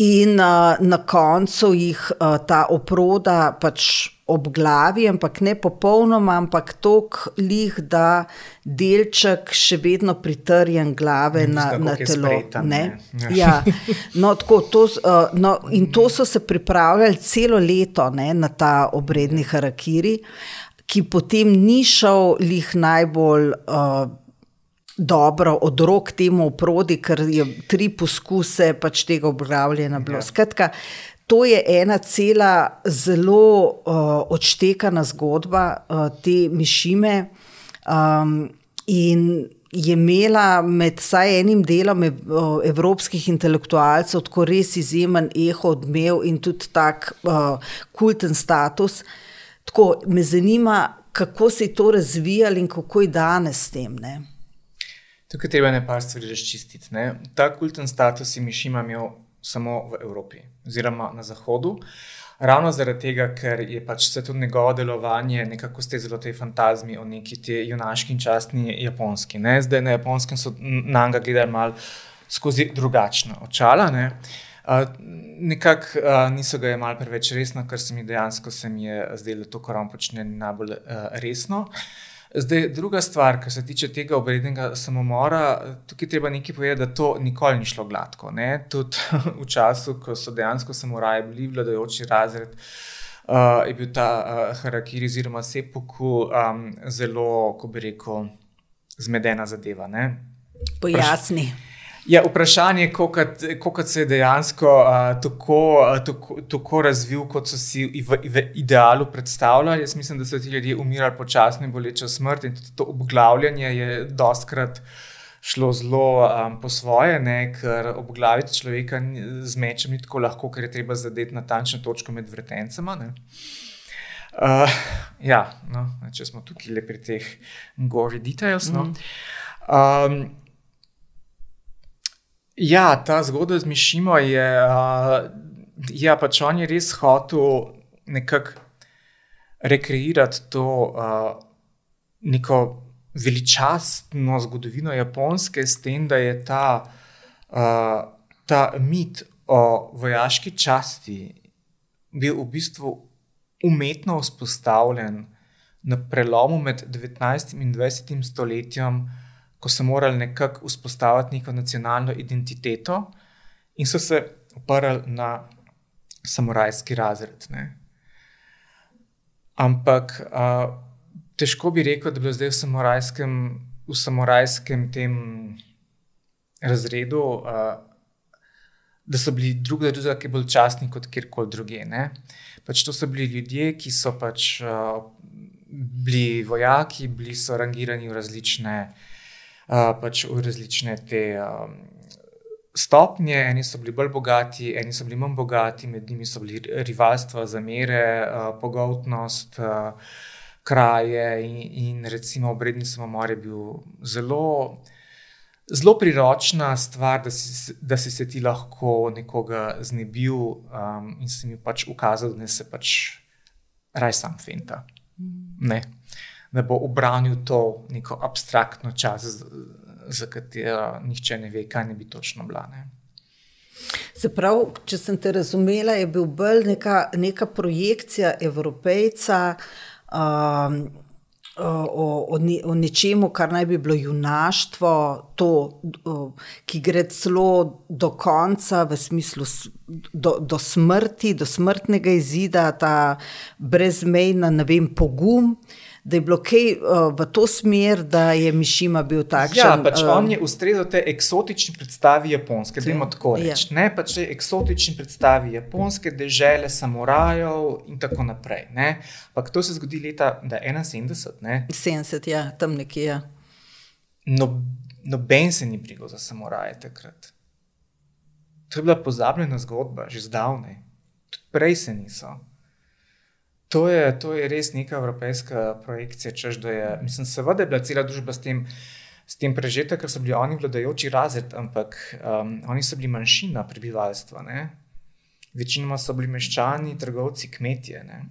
In uh, na koncu jih uh, ta oproda pač ob glavi, ampak ne popolnoma, ampak tako lih, da delček še vedno pritrjen glave na, na telo. Spretan, ne? Ne? Ja. No, tako, to, uh, no, in to so se pripravljali celo leto ne, na ta obredni harakiri, ki potem ni šel lih najbolj. Uh, Dobro, od rok temu oprodi, ker je tri poskuse pač tega obravljanja bilo. Ja. Skratka, To je ena cela zelo uh, odštekana zgodba uh, te mišime. Um, in je imela med vsaj enim delom ev, uh, evropskih intelektualcev tako res izjemen eho odmev in tudi tak uh, kulten status. Tako me zanima, kako se je to razvijalo in kako je danes s tem. Ne? Tukaj treba nekaj stvari razčistiti. Ne? Ta kulten status je mišima imel samo v Evropi, oziroma na Zahodu. Ravno zaradi tega, ker je pač vse to njegovo delovanje nekako stezalo te fantazmi o neki te junaški in častni japonski. Ne? Zdaj na japonskem so na njega gledali malo skozi drugačna očala. Ne? Uh, Nekako uh, niso ga imeli preveč resno, ker se mi dejansko se mi je zdelo, to, kar on počne, najbolj uh, resno. Zdaj, druga stvar, kar se tiče tega obrednega samomora, tukaj treba nekaj povedati, da to nikoli ni šlo gladko. Ne? Tudi v času, ko so dejansko samoraji bili vladajoči razred, uh, je bil ta uh, harakiri oziroma sepuku um, zelo, ko bi rekel, zmedena zadeva. Ne? Pojasni. Praš Ja, vprašanje je, kako se je dejansko uh, tako, uh, tako, tako razvil, kot so si v, v idealu predstavljali. Jaz mislim, da so ti ljudje umirali počasno in bolečo smrt, in to obglavljanje je dostkrat šlo zelo um, po svoje, ne? ker obglaviti človeka z mečem ni tako lahko, ker je treba zadeti natančno točko med vrtencema. Uh, ja, no, če smo tukaj le pri teh gori details. No. Mm. Um, Ja, ta zgodba z Mišimo je, uh, ja, pač on je res hotel nekako rekreirati to uh, neko veličastno zgodovino Japonske, s tem, da je ta, uh, ta mit o vojaški časti bil v bistvu umetno vzpostavljen na prelomu med 19. in 20. stoletjem ko so morali nekako vzpostaviti neko nacionalno identiteto in so se oprli na samurajski razred. Ne. Ampak uh, težko bi rekel, da bi bilo zdaj v samurajskem, v samurajskem tem razredu, uh, da so bili drugi od drugega, ki bolj častni kot kjerkoli druge. Pač to so bili ljudje, ki so pač uh, bili vojaki, bili so rangirani v različne pač v različne te um, stopnje. Eni so bili bolj bogati, eni so bili manj bogati, med njimi so bili rivalstva, zamere, uh, pogotnost. Uh, Kraje in, in recimo obredni samomor je bil zelo, zelo priročna stvar, da si, da si se ti lahko nekoga znebil um, in si mi pač ukazal, da ne se pač raj sam fenta. Ne da bo obranil to neko abstraktno čas, za katero nihče ne ve, kaj ne bi točno bila. Ne. Prav, če sem te razumela, je bil bolj neka, neka projekcija evropejca um, o, o, o nečemu, kar naj bi bilo junaštvo, to, ki gre celo do konca, v smislu do, do smrti, do smrtnega izida, ta brezmejna, ne vem, pogum. Uh, da je bilo kaj uh, v to smer, da je Mišima bil takšen. Ja, pač uh, on je ustrezal te eksotični predstavi Japonske, da imamo tako reči. Ja. Ne pač te eksotični predstavi Japonske, dežele samurajev in tako naprej. Ampak to se zgodi leta 71. Ne? 70, ja, tam nekje. Ja. No, noben se ni brigal za samuraje takrat. To je bila pozabljena zgodba, že zdavnaj. Tudi prej se niso. To je, to je res neka evropska projekcija. Češ, je, mislim, seveda je bila cela družba s tem, s tem prežeta, ker so bili oni vladajoči razred, ampak um, oni so bili manjšina prebivalstva. Ne? Večinoma so bili meščani, trgovci, kmetje. Ne?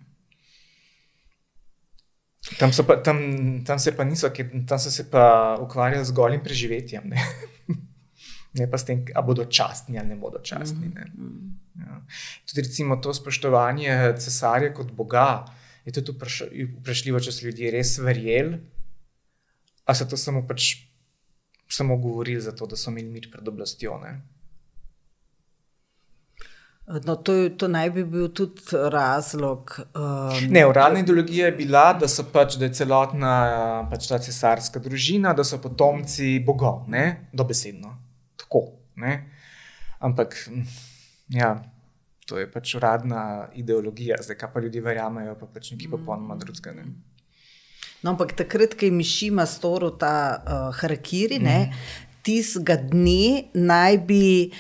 Tam, pa, tam, tam se pa niso, tam so se pa ukvarjali z golim preživetjem. Ne, pa s tem, ali bodo častni ali ne bodo častni. Ne? Mm -hmm. Ja. Tudi recimo to spoštovanje cesarja kot Boga je tudi vprašljivo, če so ljudje res verjeli, ali so to samo, pač, samo govorili zato, da so imeli mir pred oblastjo. Ne? No, to, to naj bi bil tudi razlog. Um, ne, uradna ideologija je bila, da, pač, da je celotna pač ta cesarska družina, da so potomci bogov, ne? dobesedno. Tako. Ne? Ampak. Ja, to je pač uradna ideologija, zdaj pa ljudje verjamejo, pa pač nekaj popolnoma drugega. Ne. No, ampak takrat, ko je Mišima storil ta uh, harakiri, mm. tistega dne naj bi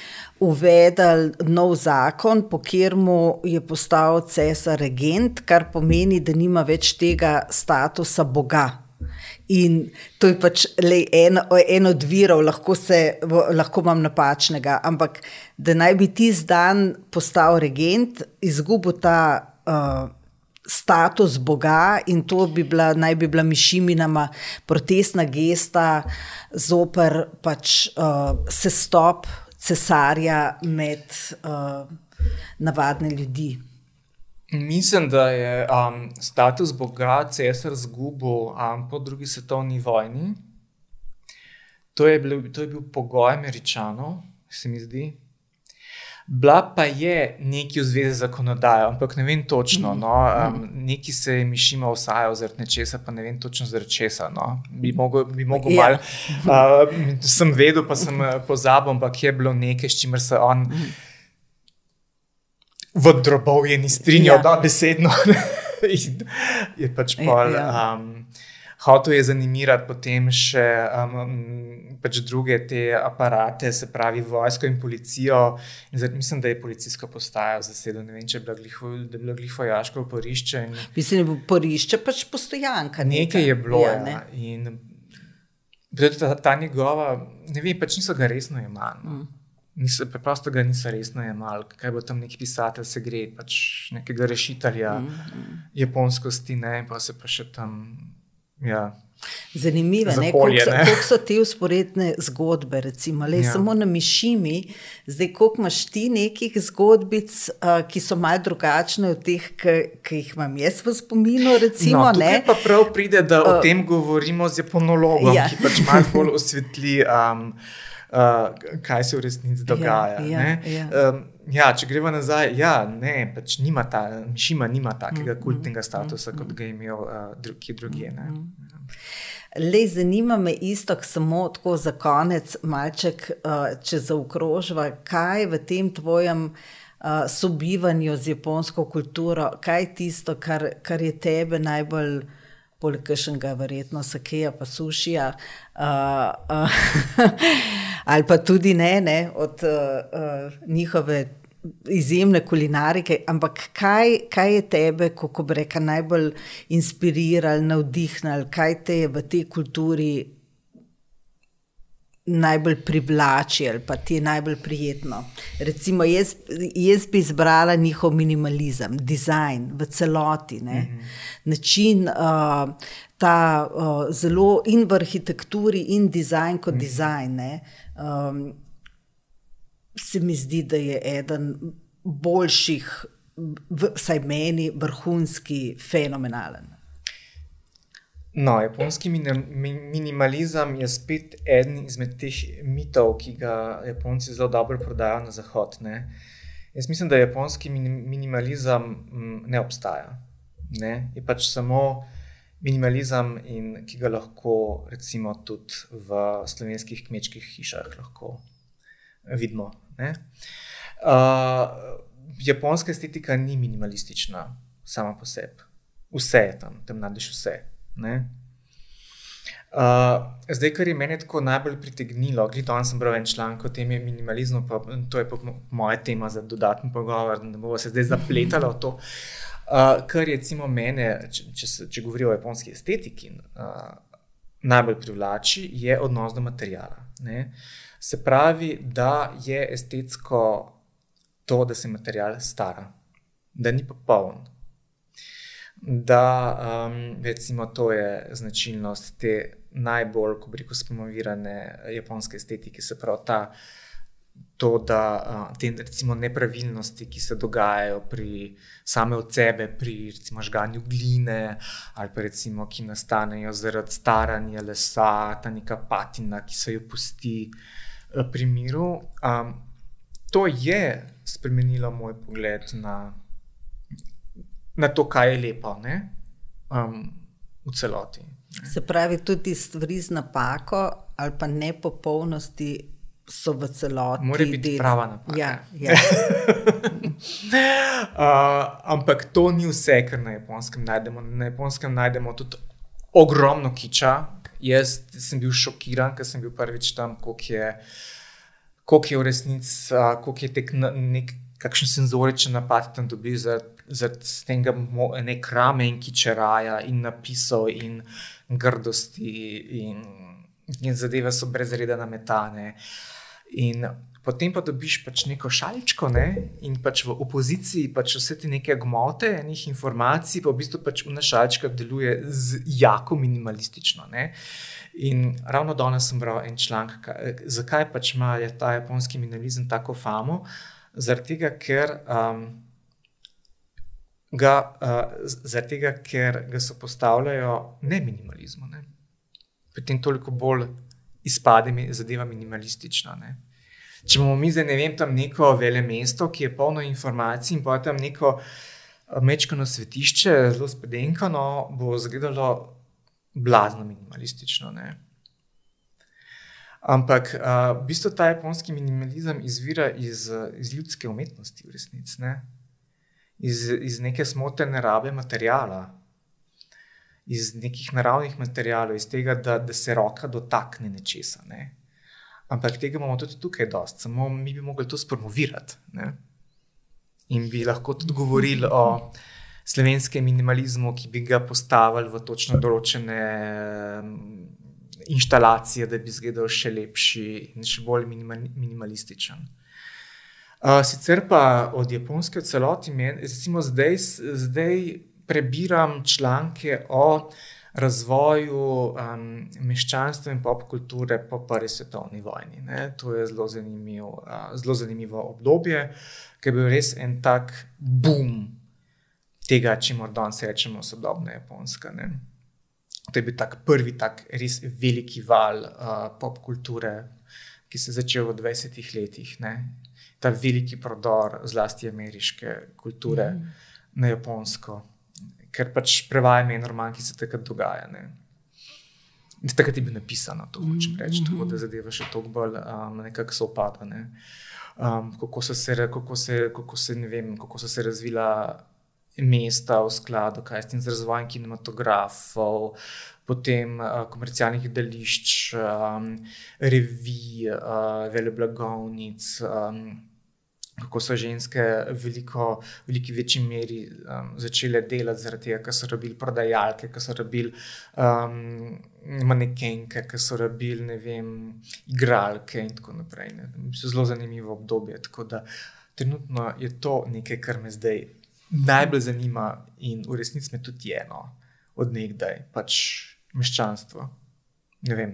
uvedel nov zakon, po katerem je postal cesar regent, kar pomeni, da nima več tega statusa Boga. In to je pač le en, en od virov, lahko, se, lahko imam napačnega, ampak da naj bi ti zdan postal regent, izgubil ta uh, status Boga in to bi bila, naj bi bila mišiminama protestna gesta zoper pač uh, sestop cesarja med uh, navadne ljudi. Mislim, da je um, status Boga cesar zgubil um, po drugi svetovni vojni. To je, bil, to je bil pogoj američanov, se mi zdi. Bila pa je nekaj v zvezi z zakonodajo, ampak ne vem točno. No, um, neki se je mišima vsajal zaradi nečesa, pa ne vem točno zaradi česa. No. Bi mogel, bi mogel ja. mal. Uh, sem vedel, pa sem eh, pozabil, ampak je bilo nekaj, s čimer se on. Mhm v drobovje ni strinjal, ja. da besedno. je pač pol. Ja. Um, Hotel je zanimirati potem še um, pač druge te aparate, se pravi vojsko in policijo. In zdaj, mislim, da je policijska postaja zasedena. Ne vem, če je bilo glifojaško porišče. In... Mislim, da je bilo porišče pač postojanka. Nekaj, nekaj je bilo. Ja, ne? ja. In ta, ta njegova, ne vem, pač niso ga resno imeli. No. Mm niso, preprosto ga niso resno jemali, kaj bo tam neki pisatelj, se gre pač nekega rešitelja, mm -hmm. japonskosti, ne, pa se pa še tam. Ja. Zanimivo je, kako so te usporedne zgodbe. Recimo, le, ja. Samo na mišimi, zdaj, koliko imaš ti nekih zgodbic, uh, ki so malce drugačne od teh, ki jih imam jaz v spominu. Recimo, no, pa prav pride, da uh, o tem govorimo z japonologom, ja. ki pač malo bolj osvetli. Um, uh, kaj se v resnici ja, dogaja. Ja, ja, ja. Um, ja, če gremo nazaj, ja, ne, pač nima ta, Mišima nima takega mm, kultnega mm, statusa, mm, kot ga je imel uh, drugi drugi. Le zanima me isto, samo tako za konec, malček, uh, če zaokrožva, kaj v tem tvojem uh, sobivanju z japonsko kulturo, kaj je tisto, kar, kar je tebe najbolj poleg kašnega, verjetno sakeja, pa sušija, uh, uh, ali pa tudi ne, ne od uh, uh, njihove izjemne kulinarike. Ampak kaj, kaj je tebe, kako bi rekel, najbolj inspiriralo, navdihnilo, kaj te je v tej kulturi najbolj privlači ali pa ti je najbolj prijetno. Recimo, jaz, jaz bi izbrala njihov minimalizem, dizajn v celoti, mm -hmm. način. Uh, Ta uh, zelo in v arhitekturi, in dizajn kot mm. dizajn, um, se mi zdi, da je eden boljših, vsaj meni, vrhunski, fenomenalen. No, japonski minimalizem je spet eden izmed teh mitov, ki ga Japonci zelo dobro prodajo na zahod. Ne? Jaz mislim, da japonski minimalizem ne obstaja. Ne? Je pač samo minimalizem, in, ki ga lahko recimo tudi v slovenskih kmečkih hišah vidimo. Uh, japonska estetika ni minimalistična sama po sebi. Vse je tam, tam najdeš vse. Uh, zdaj, kar je meni tako najbolj pritegnilo, gledaj, danes sem bral en članek o tem minimalizmu, pa to je pa moja tema za dodatni pogovor, ne bomo se zdaj zapletali v to. Uh, kar je, recimo, mene, če, če, če govorimo o japonski estetiki, uh, najbolj privlači, je odnos do materijala. Ne? Se pravi, da je estetsko to, da se material stara, da ni popoln, da um, recimo, to je značilnost te najbolj, ko reko, spromovirane japonske estetike, se pravi ta. To, da uh, te recimo, nepravilnosti, ki se dogajajo pri same od sebe, pri recimo, žganju gline, ali pa recimo, ki nastanejo zaradi staranja lesa, ta neka patina, ki se jo pusti uh, pri miru. Um, to je spremenilo moj pogled na na to, kaj je lepo, um, v celoti. Ne. Se pravi, tudi stvari z napako ali pa nepopolnosti so v celoti. Mora biti del... prava napaka. Ja, ja. uh, ampak to ni vse, kar na japonskem najdemo. Na japonskem najdemo tudi ogromno kiča. Jaz sem bil šokiran, ker sem bil prvič tam, koliko je, koliko je v resnici, uh, koliko je tek nek, kakšen senzoričen napad tam dobil zaradi zaradi tega nek ramen, ki čeraja in napisov in grdosti in, in zadeve so brez reda nametane. In potem pa dobiš pač neko šalčko ne? in pač v opoziciji pač vse te neke gmote, enih informacij, pa v bistvu pač v našalčka deluje z jako minimalistično. Ne? In ravno danes sem bral en članek, zakaj pač ima ta japonski minimalizem tako famo. Zaradi tega, ker. Um, Ga, uh, zaradi tega, ker ga so postavljajo ne minimalizmu, ne. potem toliko bolj izpade mi zadeva minimalistična. Ne. Če bomo mi zdaj, ne vem, tam neko vele mesto, ki je polno informacij in pa tam neko eh, mečkano svetišče, zelo spedenkano, bo izgledalo blazno minimalistično. Ne. Ampak uh, v bistvu ta japonski minimalizem izvira iz, iz ljudske umetnosti, v resnici. Iz, iz neke smotrne rabe materijala iz nekih naravnih materijalov, iz tega, da, da se roka dotakne nečesa. Ne? Ampak tega imamo tudi tukaj dosti, samo mi bi mogli to spromovirati. Ne? In bi lahko tudi govorili o slovenskem minimalizmu, ki bi ga postavili v točno določene instalacije, da bi izgledal še lepši in še bolj minimalističen. Uh, sicer pa od japonske celoti, recimo zdaj, zdaj prebiram članke o razvoju um, meščanstva in popkulture po prvi svetovni vojni. Ne. To je zelo, zanimiv, uh, zelo zanimivo obdobje, ki je bil res en tak boom tega, če morda danes rečemo sodobna Japonska. Ne. To je bil tak prvi tak res veliki val uh, popkulture, ki se je začel v 20 letih. Ne. Ta veliki prodor, zlasti ameriške kulture mm. na Japonsko ker pač prevajam en roman, ki se takrat dogaja. Ne. Takrat je bilo napisano, to hočem reči, mm -hmm. tako da zadeva še toliko bolj um, nekako so opada. Ne. Um, kako, so se, kako, se, kako, se, vem, kako so se razvila mesta v skladu s tem razvojem kinematografov, potem uh, komercialnih gledališč, um, revij, uh, veleblagovnic. Um, kako so ženske v veliko, veliki večji meri um, začele delati, zaradi tega, ker so rabili prodajalke, ker so rabili um, manekenke, ker so rabili, vem, igralke in tako naprej. Ne. Zelo zanimivo obdobje. Tako da trenutno je to nekaj, kar me zdaj najbolj zanima in v resnici me tudi eno od nekdaj, pač meščanstvo. Ne vem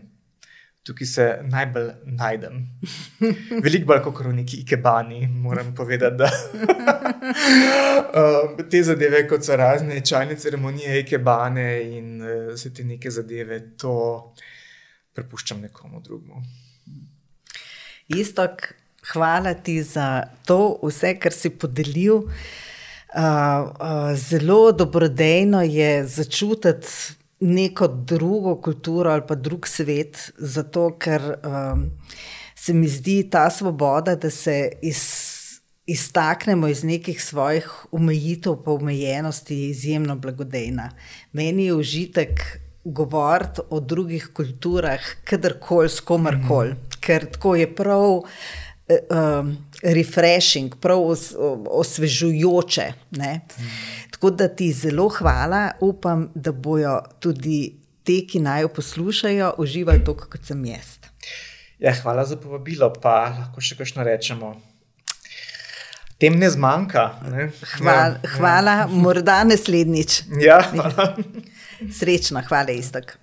tukaj se najbolj najdem. Veliko bolj kot v neki ikebani, moram povedati. Da, um, te zadeve, kot so razne čajne ceremonije, ikebane in uh, vse te neke zadeve, to prepuščam nekomu drugemu. Istok, hvala ti za to, vse, kar si podelil. Uh, uh, zelo dobrodejno je začutiti neko drugo kulturo ali pa drug svet, zato ker um, se mi zdi ta svoboda, da se iz, iztaknemo iz nekih svojih omejitev, pa omejenosti, izjemno blagodejna. Meni je užitek govoriti o drugih kulturah, kadarkoli, s komarkoli, mm -hmm. ker tako je prav. Um, refreshing, prav os, osvežujoče. Mm. Tako da ti zelo hvala, upam, da bojo tudi te, ki naj jo poslušajo, uživali tako, kot sem jaz. Ja, hvala za povabilo, pa lahko še kakšno rečemo. Tem ne zmanjka. Ne? Hvala, ja, hvala ja. morda naslednjič. Ja, Srečno, hvala, istok.